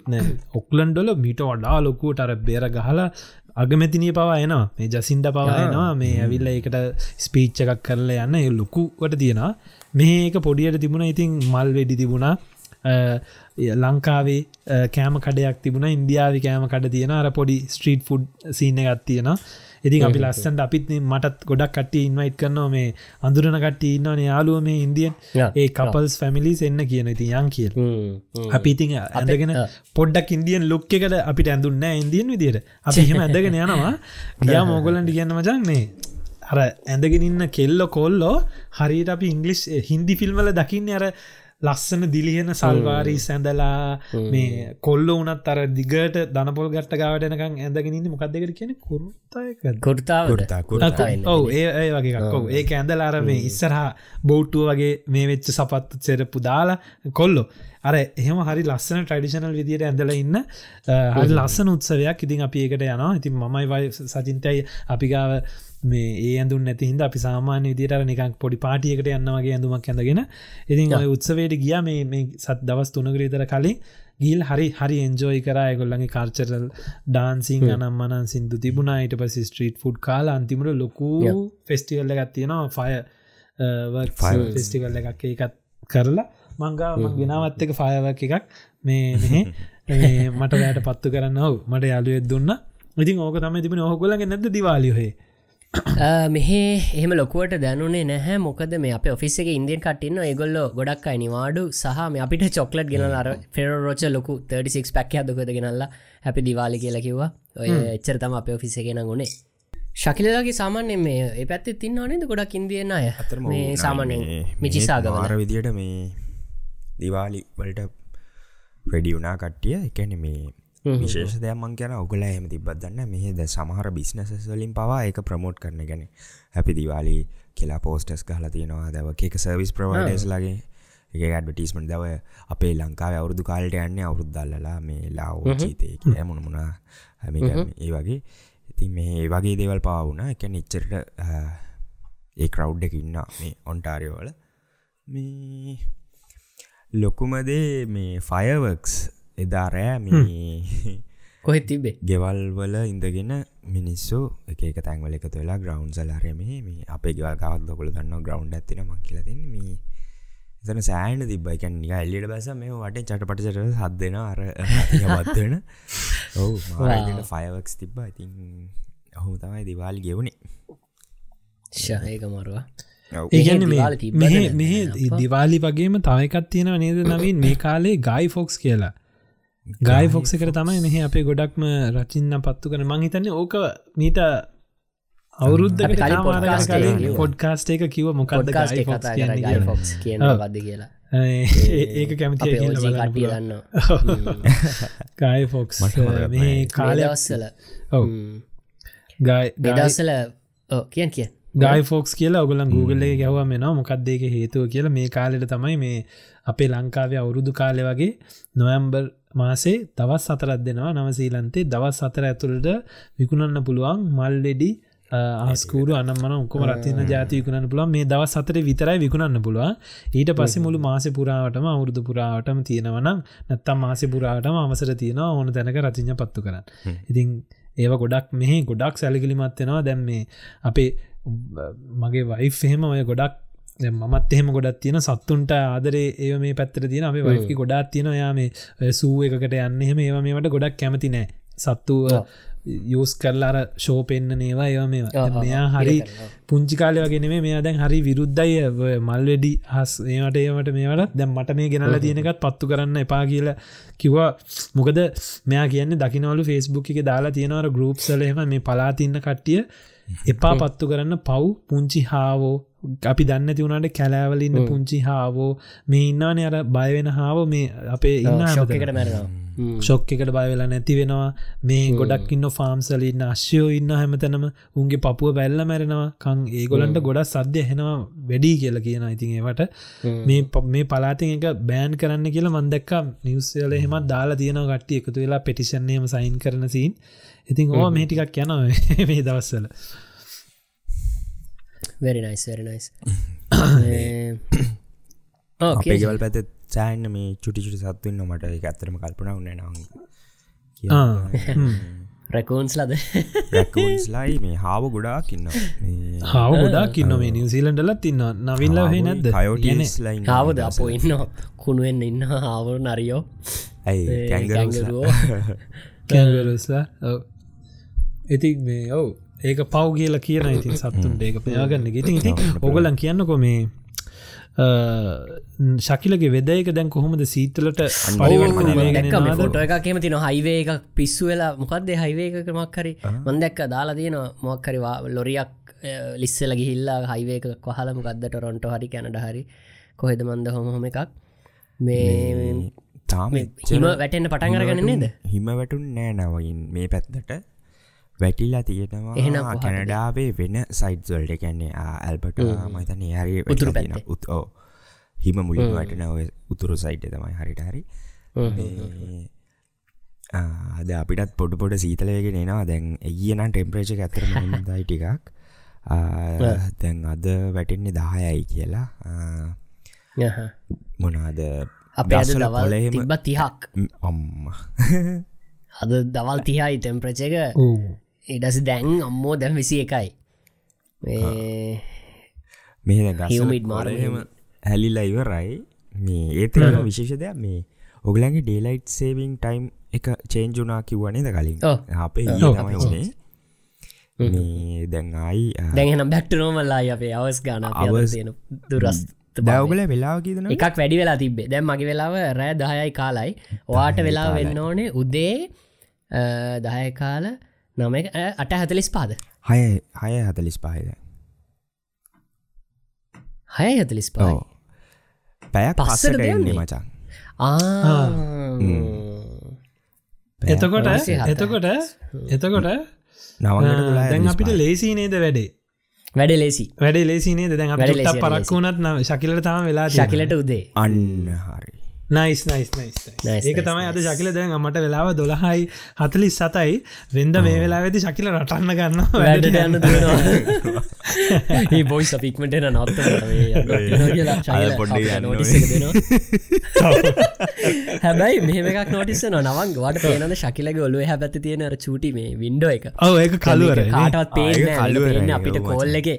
ඔක්ලන්ඩොල මිට වඩා ලොකුට අර බේර ගහලා අගමැතිනය පවා එනවා. මේ ජසින්ට පවායනවා මේ ඇවිල්ල එකට ස්පීච්ච එකක් කරලා යන්න. ලොකුවට තියෙනවා. මේක පොඩියට තිබුණ. ඉතින් මල් වෙඩි තිබුණා. ලංකාවේ කෑම කඩයක් තිබුණ. ඉන්දියාව කෑම කඩ තියෙන අර පොඩි ස්ට්‍රීට් ෆුඩ් සිීන එකත් තියෙනවා ඉතින් අපි ලස්සන්ට අපිත් මටත් ගොඩක් කට්ටි ඉන්වයිට් කරනවා මේ අඳුරන කට්ටි ඉන්නවන යාලුව මේ ඉන්දියන්. ඒ කපල්ස් ෆැමිලිස් එන්න කියන ඉති යන් කියල්. අපි ඉතින් ඇඳගෙන පොඩ්ඩක් ඉන්දියන් ලොක්ක එකට අපිට ඇඳුන්න ඉන්දියන් විදියට. අපි හෙම ඇඳගෙන (laughs) යනවා. ගියා මෝගලන්ට කියන්න මචන් මේ අර ඇඳගෙන ඉන්න කෙල්ලො කොල්ලෝ හරිට අපි ඉංගලිස් හින්දි ෆිල්ම්වල දකින්න අර ලස්සන දිලිහෙන සල්වාරී සැඳලා මේ කොල්ල වනත් අර දිගට දනපොල් ගට්ට ගාවටනකං ඇඳගෙනන්න මොකක්දකට කියන කුරුත්තය කොටතා ඔව ඒ ඒ වගේ ඒ ඇඳලාර මේ ඉස්සරහා බෞට්ටුව වගේ මේ වෙච්ච සපත්තු සෙරපු දාලා කොල්ලො. අර එහෙම හරි ලස්සන ට්‍රඩිෂනල් විදියට ඇඳල ඉන්න හරි ලස්සන උත්සවයක් ඉතින් අපි ඒකට යනවා. ඉතින් මමයි වයි සචින්තයි අපිගාව මේ ඒ ඇඳුන් නැති හිද අපි සාමාන්‍ය විදිට නිකක් පොඩි පාටියකට යන්නවගේ ඇඳුමක් ඇඳගෙන ඉතින් උත්සවයට ගිය මේ සත් දවස් තුනගරීතර කලින් ගිල් හරි හරි එන්ජෝයි කරා. ගොල්ලගේ කාර්චරල් ඩාන්සිං අනම් මනන් සිින්දු තිබුණයිට පසි ස්ට්‍රීට් ෆුඩ් කාල අන්තිමට ලොකු ෆෙස්ටිවල්ල එකත් තියෙනවා. ෆය ෆෙස්ටිවල්ල එකක් එකත් කරලා මංගා ගෙනවත් එක ෆයවක් එකක්. මේ (laughs) මට වැට පත්තු කරන්න හව මට යාලුවෙත් දුන්න. ඉතින් ඕක තම තිබෙන ඔහකොලගේ නැද දිවාලියහේ මෙහේ එහම ලොකුවට දැනුනේ නැහැ. මොකද මේ අප ඔෆිස්සේ ඉන්දියන් කටන්න ඒගොල්ල ගොඩක් අයි නිවාඩු සහ මේ අපිට චොක්ලට් ගෙනල අර ෆෙර රෝච ලොකු 36 පැක් හදකොද ගෙනල්ලා හැපි දිවාලි කියලා කිව්වා. ඔය එච්චර තම අප ඔෆිස ගෙන ගුණේ ශකිලගේ සාමාන්‍ය මේ ඒ පැත්ති තින්න නේද? ගොඩක් ඉන්දියන අය. මේ සාමානය මිචිසාගවර විදියට මේ දිවාලි වලට වුණා කට්ටිය. එකැන මේ විශේෂ දෙයක්මන් කියන ඔගල එම තිබත්දන්න මෙහෙද සමහර බිස්නස වලින් පවා එක ප්‍රමෝට් කරන ගැන හැපි දිවාලි කියලා පෝස්ටස් ගහලා තියෙනවා. දැව එක සර්විස් ප්‍රවඩස් ලගේ එක ඇඩ්වටිස්මට දව අපේ ලංකාව අවුරදු කාලට යන්න අවුරුද්දල්ලලා මේ ලාව චීතය කිය මුණමුණා හැම ඒ වගේ. ඉතින් මේ වගේ දේවල් පාවුණ එක නිච්චරට ඒ කරව් එක ඉන්න මේ ඔන්ටාරියෝවල මේ ලොකුමදේ මේ ෆයවර්ක්ස් එදා රෑ මේ (laughs) කොහෙ තිබේ ගෙවල් වල ඉඳගෙන මිනිස්සු එක තැන්වල එක තුවෙලා ග්‍රවන්් සලාරම මේ අපේ ගෙවල් කවක් දොකල දන්න ග්‍රවන්් ඇතින මක්කිලතින්න මේ එතන සෑන තිබයිකන් නික එල්ලිට බැස මේ වට චටපටචට හදදෙන අර වත්වෙන ඔවු ෆයවක්ස් තිබ්බ. ඉතින් ඔහු තමයි දිවාල් ගෙවුණේ ශයක මරවා. ඒගැන මෙහ දිවාලි වගේම තවයිකත් තියෙන නේද නවින්? මේ කාලේ ගයි ෆොක්ස් කියලා ගයි ෆොක්ස කර තමයි මෙහ අපේ ගොඩක්ම රචින්න පත්තු කන මංහිතන්නේ ඕක මීට අවුරුද්ධ පොඩ්කාස්ට එක කිව මොකක්ද බද කියලා. ඒක කැමති දන්න ගයි ෆොක්ස් මේ කාලයවස්සල ඔව. ගදස්සල කියන් කිය ගයි ෆෝක්ස් කියලා ඔගලන් Google එක ගැව මෙෙන මොකක්දේක හේතුව කියලා. මේ කාලෙට තමයි මේ අපේ ලංකාවේ අවුරුදු කාලෙ වගේ නොයම්බර් මාසේ දවස් සතරත් දෙනවා නවසීලන්තේ දවස් සතර ඇතුළට විකුණන්න පුළුවන් මල්ලෙඩි ආස්කූරු අනම්මන උක්කම රතින්න ජාති විකුණන්න පුළුව මේ දවස් සතර විතරයි විකුණන්න පුළුව ඊට පස්සේ මුළු මාස පුරාවටම අවුරුදු පුරාවටම තියෙනවනම් නැත්තම් මාස පුරාටම අමසර තියෙනවා ඕන තැනක රතිඥ පත්තු කරන්න. ඉතින් ඒව ගොඩක් මෙහි ගොඩක් සැලකිලිමත්වෙනවා දැම් මේ අපේ මගේ වයිෆ් එහෙම ඔය ගොඩක් මත් එහෙම ගොඩත් තියෙන සත්තුන්ට ආදරේ ඒ මේ පැත්තර තියෙන අපේ වයිකි ගොඩක් තියෙන යා මේ සූ එකකට යන්න. එහෙම ඒව මේට ගොඩක් කැමති නෑ. සත්තු යස් කරලාර ෂෝ පෙන්න්න නේවා ඒවා මේ මෙයා හරි පුංචි කාලය වගෙන මේ දැන් හරි විරුද්ධයි. මල් වැඩි හස් ඒට ඒවට මේවට දැම් මට මේ ගෙනල තියෙනකත් පත්තු කරන්න එපා කියලා කිවා මොකද මෙයා කියන්න දකිනවලු ෆෙස්බුක් එක දාලා තියෙනවර ගරුප් සලහෙම මේ පලාතින්න කට්ටිය එපා පත්තු කරන්න පව් පුංචි හාවෝ. අපි දන්න තිවුණට කැලෑවලින්න පුංචි හාවෝ. මේ ඉන්නවාන අර බයවෙන හාව. මේ අපේ ඉන්න ශෝකට මැරෙනවා. ශොක් එකට බයවෙලා නැති වෙනවා. මේ ගොඩක් ඉන්න ෆාම්සලඉන්න අශ්‍යයෝ ඉන්න හැමතනම උන්ගේ පපුුව බැල්ල මැරෙනවා. කං ඒගොලන්ට ගොඩක් සද්‍ය හෙනවා වැඩි කියලා කියන ඉතින් ඒවට. මේ මේ පලාතින් එක බෑන් කරන්න කියලා මන්දක්ක නිවස්සල හෙමත් දාලා තියෙනවා. ගට්ටිය එකතු වෙලා පෙටිෂන්නේම සයින් කරන සීන් ඉතින් ඕ මේටිකක් යන මේ (laughs) දවස්සල very nice very nice. (coughs) අපේ ගෙවල් පැත සෑන්න මේ චුටි චුටි සත්තුන්න මට. එක ඇත්තරම කල්පන උන්න නම් රැකෝන්ස් ලද? රැකෝන්ස්ලයි මේ. හාව ගොඩාක් ඉන්න හාව ගොඩාක් ඉන්න මේ නිවසිීලන්ඩලත් තින්න නවිල්ල හ නැද හයෝටලයි හාවද? අපෝ ඉන්න කුණුවෙන් ඉන්න හාවරු නරියෝ. ඇයි? කැංගරුව කැන්ගරුස්ලා (laughs) ඉති මේ ඔවු ඒක පව් කියලා කියන ඉතින් (laughs) සත්තුන්ට ඒක පයාගන්න ඉතින් ඉති ඔගලන් කියන්නකො මේ ශකිලගේ වෙදයක දැන් කොහොමද සීතලට ෆොට එක කෙම තින හයිවේ එක පිස්සු වෙලා මොකක්ද හයිවේ එක මක් හරි? මන්දැක්ක දාලා තියෙන මොක්කරිවා ලොරියක් ලිස්සල ගිහිල්ලා හයිවේක කොහල මොකක්දට රොන්ට හරි කැනඩ හරි? කොහෙද මන්ද හොම හොම එකක්? මේ තාම හිම වැටෙන්න්න පටන් අරගන්න නේද? හිම වැටුන් නෑ නවයින් මේ පැත්තට වැටිලා තියෙනවා කැනඩාවේ වෙන සයිට්වල්ට කැන්නේ ඇල්බට මතන හරි උතුර පැන උත් හිම මුලින් වැටන ඔය උතුරු සයිට් තමයි හරිට හරි. අද අපිටත් පොඩ පොඩ සීතලයගෙන එනවා. දැන් ඒගනම් ටෙම්පරේච ඇතර දයි ටිකක්. දැන් අද වැටෙන්නේ දහයයි කියලා. මොනාද අප අද දවල් තිබ තිහක්. ඔම්ම (laughs) අද දවල් තිහයි ටෙම්ප්‍රචක ඉඩස දැන් අම්මෝ දැම් විසි එකයි මේ ගසමිට මාරහෙම හැලිලා ඉවරයි. මේ ඒතරන විශේෂ දෙයක් මේ ඔගලන්ගේ ඩේලයිට් සේවිං ටයිම් එක චේන්ජුනා කිව්වනේද කලින්? අපේ තමයි උනේ. මේ දැන්ආයි දැහෙනම් බැක්ට නෝමල්ලා අපේ අවස් ගාන අවසයන දුරස් දවගල වෙලාව කියදන එකක් වැඩි වෙලා තිබේ දැම් මගේ වෙලාව රෑ දහයයි කාලයි. වාට වෙලා වෙන්න ඕනේ උදේ දහය කාල නම අට හතලිස් පාද? හය හය හතලිස් පාහිද හය හතලිස් පා පැයක් පස්සට දෙන්නේ? මචන්. එතකොට එතකොට එතකොට නවගට දැන් අපිට ලේසි නේද වැඩේ? වැඩ ලේසි. වැඩ ලේසිනේ දැන් පරක් වුණත් ශකිලට තම වෙලා ශකිලට උදේ. අන්න හරි නයිස් නයිස් නයිස් ඒක තමයි අද ශකිල දැන් අමට වෙලාව දොළහයි හතලිස් සතයි වෙන්ද මේ වෙලා ඇති ශකිල රටන්න ගන්න වැඩට යන්න ඒ බොයි සපික්මට නොත්ත (laughs) හැබැයි මෙහමක් නොටිස නවන් වට පේන ශකිලක ඔලුව හැ පැති තියෙන චුටි මේ වින්ඩෝ එක? ඔව ඒ කලුවර කාටත් පේ කලුවරන්න අපිට කෝල්ල එක.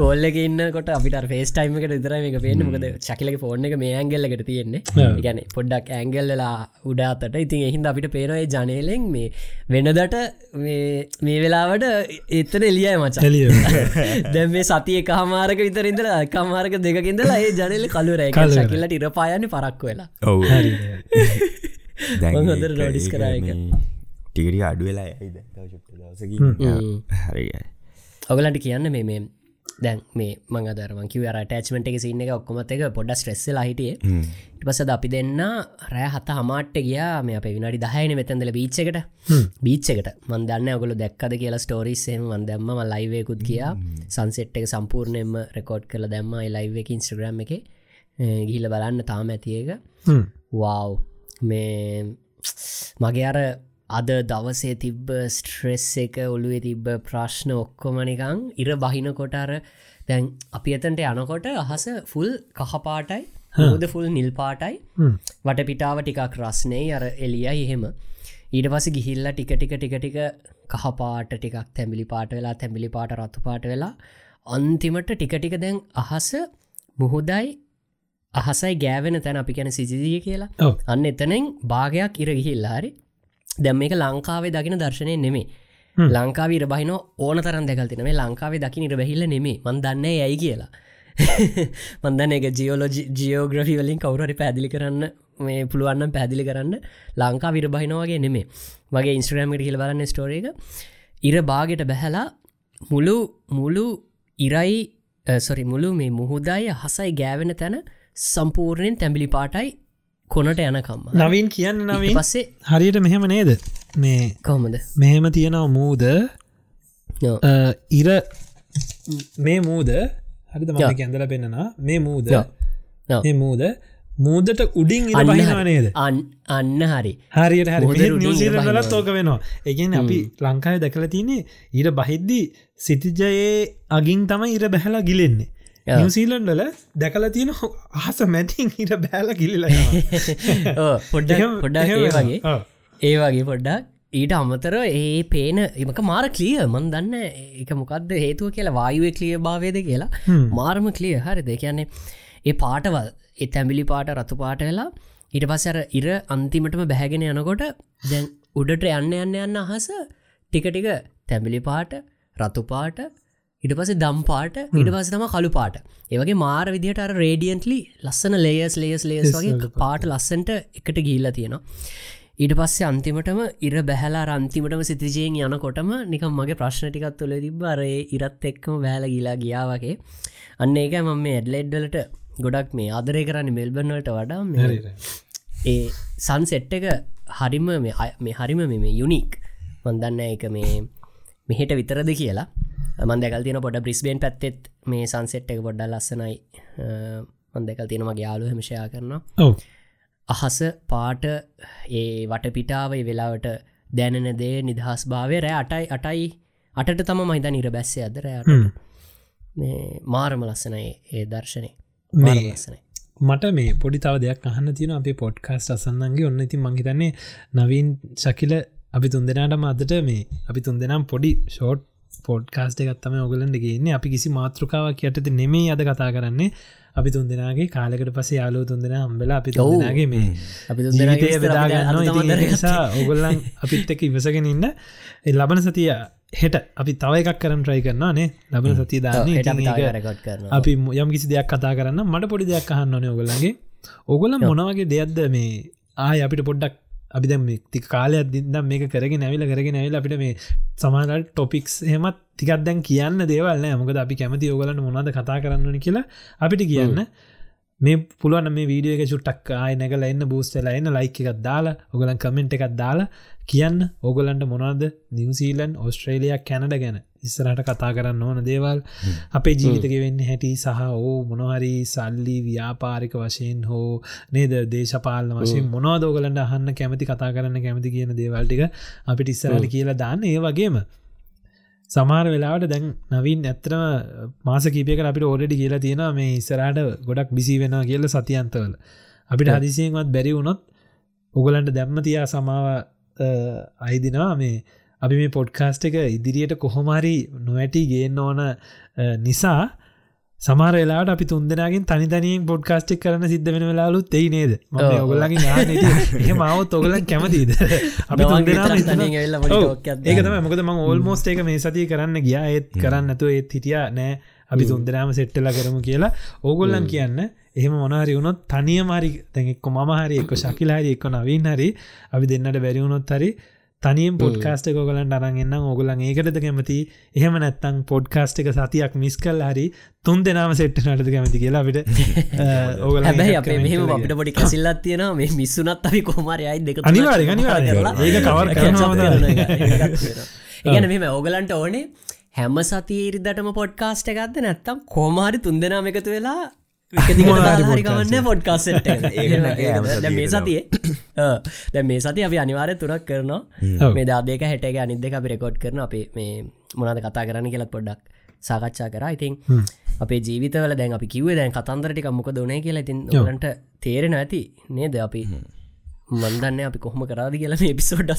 කෝල්ලක ඉන්නකොට අපිට ෆේස් ටයිම එකට විතර එක පේන මොකද ශකිලක ෆෝර්න එක මේ ඇන්ගල්ලකට තියෙන්නේ. ගැන පොඩ්ඩක් ඇංගල්ලලා උඩාතට ඉතින් එහින්ද අපිට පේනොය ජනේලෙන් මේ වෙනදට මේ වෙලාවට එත්තන එලියයි මචලිය (laughs) දැම් මේ සතිය කහමාරක විතරින්දල කමාරක දෙකින්දලා ඒ ජනල කලු රැ කියලට ඉරපායන්න පරක්ව වෙලා. ඔව හොඳර රෝඩිස් කරයක ටිගරි අඩු වෙලා හරි ඔගලට කියන්න මේ මේ දැන් මේ මංගදරම කිව ටච්මට එක සින්න එක ඔක්කොමත් එක පොඩ ස්ට්‍රෙස්සලා හිටිය. පසද අපි දෙන්න රෑ හත හමාට්ට ගියා මේ අප විනාඩි දහයන මෙතැදල බීච්චකට බීච්චකට මන් දන්න ඔගොල දැක්කද කියලා ස්ටෝරිස්සෙන් වන් දැම්ම ලයිවයකුත් කියා සංසෙට් එක සම්පූර්ණයම රෙකෝඩ් කළ දැම්ම ලයිව එක ඉන්ස්ට්‍රග්‍රම් එක. ගිහිල බලන්න තාම ඇතියක වව් මේ මගේ අර අද දවසේ තිබ්බ ස්ට්‍රෙස් එක ඔළුවේ තිබ්බ ප්‍රශ්න ඔක්කොමනිකං ඉර බහිනකොටර දැන් අපි එතන්ට යනකොට අහස ෆුල් කහපාටයි හෝද ෆුල් නිල් පාටයි. වට පිටාව ටිකක් රස්නේ අර එලිය එහෙම. ඊට පස ගිහිල්ල ටික ටික ටික ටික කහපාට ටිකක් තැමිලි පාට වෙලා තැමිලි පාට රතු පාට වෙලා අන්තිමට ටික ටික දැන් අහස මුහුදයි අහසයි ගෑවෙන තැන අපි කැන සිසිදිය කියලා. අන්න එතනෙන් භාගයක් ඉර ගිහිල්ලාරි දැම් මේක ලංකාවේ දකින දර්ශනය නෙමේ ලංකාව ඉර බහින ඕන තරන් දැකල්තින මේ ලංකාවේ දකි ඉර බැහිල්ල නෙමේ මන් දන්න යයි කියලා. මන්දන එක ජියෝලෝජි ජියෝග්‍රෆි වලින් කවුරරි පැදිලි කරන්න මේ පුළුවන්න පැදිලි කරන්න. ලංකා විර බහිනවාගේ නෙමේ මගේ ඉන්ස්ට්‍රෑමට කියල බලන්න ස්ටෝර එක. ඉර බාගෙට බැහැලා මුළු මුළු ඉරයි සොරි මුළු මේ මුහුදාය හසයි ගෑවෙන තැන සම්පූර්ණයෙන් තැඹිලි පාටයි කොනට යනකම්ම නවින් කියන්න නවින්? පස්සේ හරියට මෙහෙම නේද? මේ කොහොමද? මෙහෙම තියෙනව මූද? ඉර මේ මූද? හරිද? මට ගැඳල පෙන්න්නනා මේ මූද? මේ මූද? මූදට උඩින් බහිනවනේද අන්න හරි. හරියට හරි. ඕක වෙනවා. එකන් අපි ලංකාය දැකල තියනේ ඉර බහිද්දී සිතිජයේ අගින් තම ඉර බැහලා ගිලෙන්නේ. නිවසීලන්ඩල දැකල තියෙන අහස මැතින් ඉර බෑල ගිලිල පොඩ්ඩ පොඩ්ඩක් ඒ වගේ. ඒ වගේ පොඩ්ඩක්. ඊට අමතර ඒ පේන එමක මාර කලිය මන් දන්න එක මොකක්ද හේතුව කියලා වායුව කලිය භාවේද කියලා. මාර්ම කලිය හරි දෙ කියන්නේ ඒ පාටවල් ඒ තැමිලි පාට රතු පාට වෙලා ඊට පස්සර ඉර අන්තිමටම බැහැගෙන යනකොට දැන් උඩට යන්න යන්න යන්න අහස ටික ටික තැමිලි පාට රතු පාට ඉට පස දම් පාට ඉට පස තම කළු පාට. ඒවගේ මාර විදිහට අර රේඩියන්ටලි ලස්සන ලේයස් ලේස් ලේස් වගේ පාට. ලස්සන්ට එකට ගිල්ල තියෙනවා. ඊට පස්සේ අන්තිමටම ඉර බැහලා අන්තිමටම සිතිජයෙන් යනකොටම නිකම් මගේ ප්‍රශ්න ටිකත් තුළ තිබ අරේ ඉරත් එක්කම බෑල ගිලා ගියා වගේ. අන්න ඒක මම මේ ඇඩ්ලෙඩ්ඩලට ගොඩක් මේ ආදරය කරන්න මෙල්බර්නට වඩා ඒ සන් සෙට් එක හරිම මේ හරිම මේ යුනික් මන්දන්න එක මේ මෙහෙට විතරද කියලා මන්දකල් තින පොඩ බ්‍රිස්බේන් පැත්තෙත් මේ සංසෙට් එක පොඩ්ඩ ලස්සනයි. මන්දකල් තියෙනමගේ යාලු හමෂයා කරනවා. අහස පාට ඒ වටපිටාව ඒ වෙලාවට දැනෙන දේ නිදහස් භාවය රෑ අටයි අටයි අටට තම මහිත නිර බැස්සේ අදරයට මේ මාරම ලස්සනයි ඒ දර්ශනය ලස්සනයි. මට මේ පොඩි තව දෙයක් අහන්න තියෙන අපේ පොඩ්කාස්ට අසන්නන්ගේ. ඔන්න ඉතින් මංහිතන්නේ නවීන් ශකිල අපි තුන්දෙනට මදට මේ අපි තුන්දෙනම් පොඩි ෂෝට් පොඩ්කාස්ට එකත්තම ඔගලන්ට ගේන්නේ. අපි කිසි මාතෘකාවක් යටත නෙමේ අද කතා කරන්නේ. අපි තුන්දෙනගේ කාලකට පස යාලෝ තුන්දෙන හම්බෙලා අපි තුන්දෙනගේ මේ අපි බෙදාගන්න නිසා ඔගොල්ලන් අපිත් එක ඉවසගෙන ඉන්න. ලබන සතිය හෙට අපි තව එකක් කරන්න ට්‍රයි කරන්නා නේ. ලබන රෙකෝඩ් කරන අපි යම් කිසි දෙයක් කතා කරන්න මට පොඩි දෙයක් අහන්න ඕනේ ඔගොල්ලගේ ඔගොල්ල මොනවගේ දෙයක්ද මේ ආය අපිට පොඩ්ඩක් අපි දැම ති කාලයක් දින්දම් මේක කරගෙන නැවිල කරගෙන ඇවිල අපිට මේ සමාලට ටොපික්ස් හෙමත් තිකත් දැන් කියන්න දේවල්න්න මොකද අපි කැමති ඔගලන්න මොනාද කතා කරන්නන කියලා අපිට කියන්න. මේ පුළුවන් මේ වීඩිය එක චුට්ටක් ආය නැගල එන්න බූස්ටල එන්න ලයික් එකක් දාලා ඔගලන් කමෙන්ට් එකක් දාලා කියන්න ඕගොලන්ට මොනාද නිවසීලන් ඔස්ට්‍රේලයා කැනඩ ගැන. ඉස්සරට කතා කරන්න ඕන දේවල්. අපේ ජීවිතක වෙන්න හැටි සහ ඕ මොනහරි සල්ලි ව්‍යාපාරික වශයෙන් හෝ නේද දේශපාලන වශයෙන් මොනවාදෝගලට අහන්න කැමති කතා කරන්න කැමති කියන දේවල්ටික අපිට ඉස්සරට කියලා දාන්න. ඒ වගේම සමාර වෙලාට දැන් නවින් ඇත්තරම මාස කීපයක අපිට ඕඩඩි කියලා තියෙන මේ ඉස්සරට ගොඩක් බිසි වෙනවා කියල සතියන්තවල. අපිට හදිසියෙන්වත් බැරි වුණොත් ඔගලන්ට දැම්ම තියා සමාව අයිදිනවා මේ අපි මේ පොඩ්කාස්ට එක ඉදිරියට කොහොමරි නොවැටි ගේන්න ඕන නිසා සමාර වෙලාට අපි තුන්දෙනගෙන් තනිතනියෙන් පොඩ්කාස්ටික් කරන සිද්ධ වෙන වෙලාලුත් එයි නේද? ම ඔව්. ඔගලගේ ඒ මවත් ඔගලන් කැමතිද? අපි තුන්දෙනාම හිතනවා- ඔව්. ඒක තම මොකද ම ඕල්මෝස්ට එක මේ සතිය කරන්න ගියා. ඒත් කරන්න ඇතු ඒත් හිටිය. නෑ. අපි තුන්දෙනම සෙට්ටල කරමු කියලා ඕගොල්ලන් කියන්න. එහෙම මොනහරි වුණොත් තනිය මරි තැෙක්කො ම හරි එක්ක ශකිලාහරි එක්ක නවීන් හරි අපි දෙන්නට බැරිවුණොත් හරි තනියම් පොඩ්කාස්ට ගොලන් අරන්ගන්න ඕගොලන් ඒකටද කැමති එහෙම නැත්තං පොඩ්කාස්ට එක සතියක් මිස් කල් හරි තුන් දෙනාම සෙට්ට නටද කැමති කියලා අපිට (laughs) ඕගල අපේ මෙහම අපිට පොඩි කසිල්ලත් තියෙන මේ මිස්සුනත් අපි කොමරයයි දෙක. කරලා ඒක cover catch up කරනවා කරන තමයි. එක. ඒකත් තියෙනවා. (laughs) ඒ ගැන මෙම ඕගලන්ට ඕනේ හැම සතිීරිදටම පොඩ්කාස්ට එකක්ද නැත්තම් කෝමාරි තුන් දෙනාම එකතු වෙලා හරිකවන්න පොඩ්කාස්ට (laughs) මේ. සතියේ දැ මේ සති අපි අනිවාරය තුරක් කරනවා. මේ දාදක හැටක අනිද දෙක අපි රෙකෝඩ් කරන අපේ මේ මොනද කතා කරන්න කියලත් පොඩ්ඩක් සාකච්ඡා කර. ඉතින් අපේ ජීවිතවල දැන් අපි කිවේ දැන් කතන්දරටික මොක දනේ කියලා ඉතින් ලට තේරෙන ඇති නේද? අපි මන්දන්න අපි කොහොම කරාද කියලා මේ පිසෝඩ්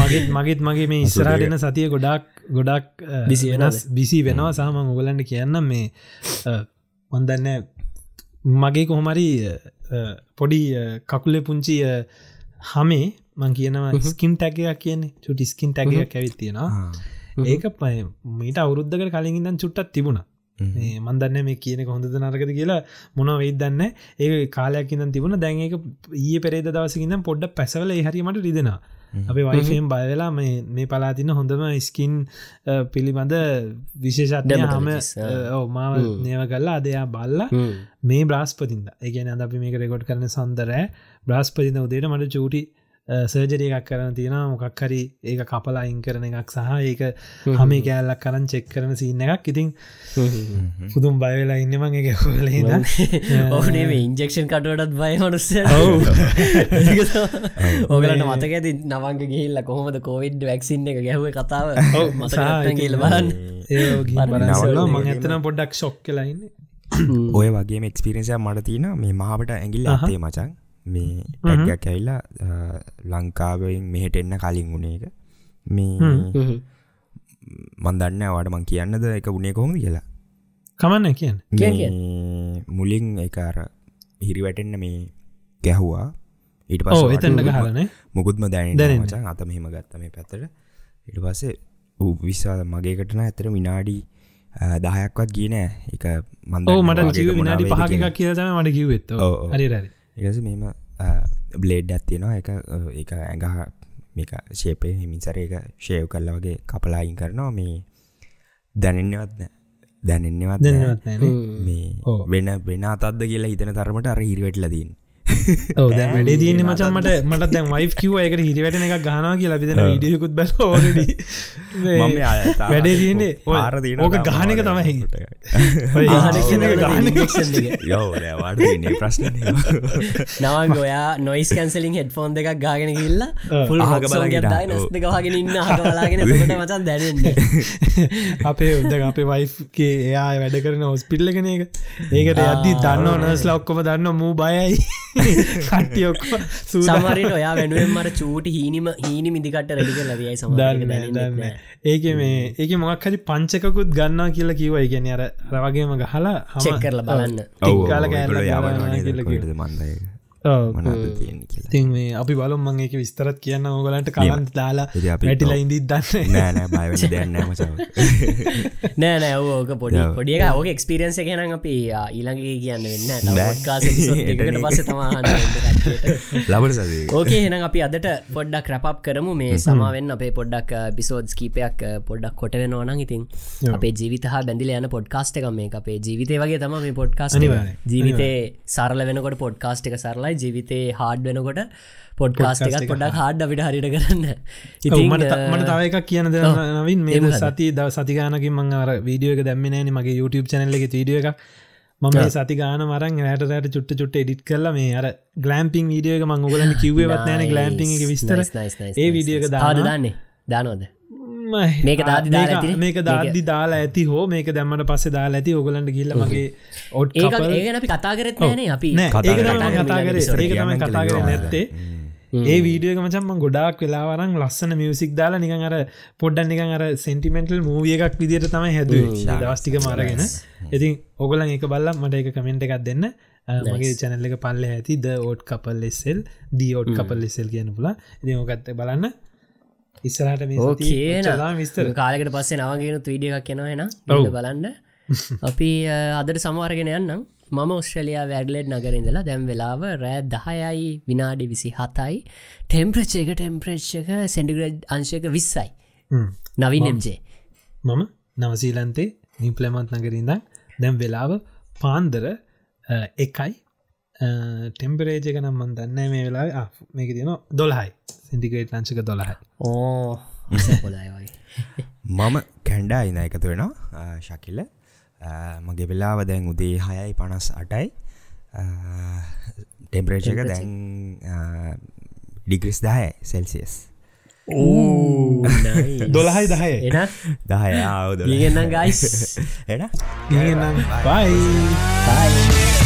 මගේත් මගේත් මගේ මේ ඉස්සරාටන සතිය ගොඩක් ගොඩක් බිසි වෙනස් බිසි වෙනවා සාම ඔගලන්ට කියන්න මේ මොන්දන්න මගේ කොහොමරි පොඩි කකුලේ පුංචි හමේ මං කියනවා ස්කිම් ටැකයක් කියන්නේ. චුටි ස්කින් ටැකයක් ඇවිත් තියෙනවා. ඒක පය මීට අවුරුද්ධකට කලින් ඉදන් චුට්ටත් තිබුණ. මන්දන්න මේ කියන හොඳ නරකද කියලා මොන වෙයිදන්න ඒ කාලයක් ඉන්න තිබුණ. දැන් ඒක ඒ පෙරේද දවසකින්න පොඩ්ඩ පැසවල හරිමට රිදෙනවා අපේ වයිෆයෙන් බයවෙලා මේ පලාතින්න හොඳම ස්කින් පිළිබඳ විශේෂත්ය හම මාව නේව කල්ලා අදයා බල්ල මේ බ්‍රස්පතින්ද. ඒගැන අද අපි මේක රෙකොඩ් කරන සන්දරෑ බ්‍රස්පතින උදේට මට චූටි සර්ජරය එකක් කරන තියෙන මොකක් හරි ඒක කපලා අයින් කරන එකක් සහ ඒක හම. කෑල්ලක් කරන්න චෙක් කරන සින්න එකක්. ඉතින් පුදුම් බයවෙලා ඉන්නමං එක හොල ඕනේ (laughs) මේ ඉන්ජෙක්ෂන් කටුවටත් බය මනුස්ස (laughs) (laughs) ඕගලට මතක ඇති නවංග ගිහිල්ල කොහොමද කෝවිඩ් වැක්සින්න එක ගැහුව කතාව? මතකල් බලන්න. මං ඇතන පොඩ්ඩක් ශොක් කලයින්න ඔය වගේ එක්ස්පිරෙන්සිය මට තියෙන මේ මහට ඇගිල්ල අතේ මචන් මේ ටැගයක් ඇවිල්ලා ලංකාවෙන් මෙහෙට එන්න කලින් වුණ එක මේ මන්දන්න වාට මං කියන්නද එක උනේ කොහොම කියලා. කමන්න කියන්න. මුලින් එකර හිරි වැටෙන්න්න මේ ගැහුවා. ඊට පස් එතන්න ගහලන මුකුත්ම දැන දැනචන් අත මෙහෙම ගත්ත මේ පැත්තට. ඉට පස්සේ විශ්වාද මගේකටන ඇතර විනාඩී දහයක්වත් කියන එක මන්ද මට ජීව විනාඩි පහක කියතම මට කිව්වෙත් හරිරරි එකස මෙම බ්ලේඩ් ඇත්තියෙනවා එක එක ඇඟහ මේක ශේපය හිමිසර එක ශේව් කල්ල වගේ කපලායින් කරනවා. මේ දැනෙන්නවත් දැනෙන්නවත් මේ වෙන වෙන අතත්ද කියලා හිතන තරමට අර හිරිවැටලදීන් (laughs) වැඩේ තියන මචන් මට. මට දැන් වයි් කිව එකට හිරිවැටන එකක් ගහනා කියලා. පිදෙන විඩියකුත් බැ වැඩේ තියන්නේ ආර ඕක ගානක තමයි. ප්‍රශ්න නවන් ගොයා නොයිස් කැන්සලින් හෙට ෆෝන් එකක් ගාගෙන කිල්ලා පුල් හගබලගෙටයි නස්ත ගහගෙන ඉන්න හගලාගෙන මචන් දැනන්න. අපේ (laughs) උද අපේ වයිගේ එයා වැඩ කරන හොස්පිල්ලගෙන එක ඒකට අද්දි දන්න නස්ලා ඔක්කොම දන්න මූ බයයි (laughs) (laughs) කටියොක් සමරට ඔයා වෙනුවෙන් මට චූටි හීනිම හීනි මිදිකට රැඩික ලවයි සම ඒක මේ ඒක මොක් හරි පංචකුත් ගන්නා කියලා කිවයි ගැන අර රවගේම ගහලා හම කරල බලන්න. කාල කෑල්ල මන්දය තින් මේ අපි බලම් මං ඒක විස්තරත් කියන්න ඕගලන්ට කලන්ත දාලා වැටිලා ඉදි දන්න නෑ නෑ ඕක පොඩි පොඩිය ඕක එක්ස්පිරියන්ස ගැන අපි ඊළඟගේ කියන්න වෙන්න පස සද ඕකේ හෙන අපි අදට පොඩ්ඩක් රැපප් කරමු. මේ සමාවෙන් අපේ පොඩ්ඩක් බිසෝඩ් කීපයක් පොඩ්ඩක් කොටව නොනං ඉතින් අපේ ජීවිත බැඳිල යන පොඩ්කාස්ට එක මේ අපේ ජීවිතය වගේ තම මේ පොඩ්කාස් ජීවිතේ සරල වෙනකොට පොඩ්කාස්ට එක සරලයි ජීවිතේ හාඩ් වෙනකොට පොඩ්කාස්ට එකත් පොඩක් හාඩ් අපිට හරිට කරන්න. ඉතිමට මට තව එකක් කියන නවින්. මේ සති ද සතිගානකින් මං අර වීඩියෝ එක දැම්මනෑන මගේ YouTube චැනල්ල එක වීඩියෝ එක මම සති ගාන මරන් රෑටරට චුට්ට චුට්ට එඩිට කරල මේ අර ගලම්පිං වීඩියෝක මං ගලන්න කිව්වත් නෑන. ගලම්පිං එක විස්තර. ඒ වීඩියෝක දාද දන්නේ? දානෝද මේක දාදි මේක දාදදි දාලා ඇති හෝ මේක දැම්මට පස්සේ දාලා ඇති ඔගලන්ට ගිල්ලමගේ ඔට් ඒගන අපි කතා කරත් න අපි. කතා කර. ඒක තම කතා කර නැත්තේ. ඒ වීඩියක මචන්ම ගොඩක් වෙලාවරන් ලස්සන මියසික් දාලා නිකන් අර පොඩ්ඩන් නිකන් අර සෙන්ටිමෙන්ටල් මූවිය එකක් විදිට තමයි හැද දවස්ටික මාරගෙන ඉතින් ඔගලන් එක බල්ලම් මට එක කමෙන්ට් එකක් දෙන්න. මගේ චැනල්ල එක පල්ල ඇති ද ඕට් කපල් ලෙස්සෙල් දී ඕට් කපල් ලෙසෙල් කියන පුලා ඉති ඕකත්ත බලන්න ඉස්සරට විස්තර. කාලකට පස්සේ නවගෙන ත්‍රීඩිය එකක් කෙනවා එන බලන්න. (laughs) අපි අදට සමවාරගෙන යන්නම්. මම ඔස්ට්‍රලයා වැඩලෙඩ් නගරින්දලා දැම් වෙලාව රෑ දහයයි විනාඩි විසි හතයි ටෙම්ප්‍රච්චේක ටෙම්ප්‍රේච්ක සෙන්ඩිග්‍රඩ් අංශයක විස්සයි. නවින් එම්ජේ මම නවසීලන්තේ නිපලමත් නගරින්ද දැම් වෙලාව පාන්දර එකයි ටෙම්පරේජක නම් මන් දන්න මේ වෙලා මේක තියන දොලහයි සිටිකේට් ලංචක දොලහයි ඕ. (laughs) මම කැන්ඩා ඉන එකතු වෙනවා. ශකිල්ල. මගේ වෙලාව දැන් උදේ හයයි පනස් අටයි. ටෙම්පරේචක දැන් ඩිග්‍රිස් දහය සෙල්සිස් දොළහයි දහය එන? දහය ආවද ලිගන්න ගයිස් එන? ගනම් බයි බයි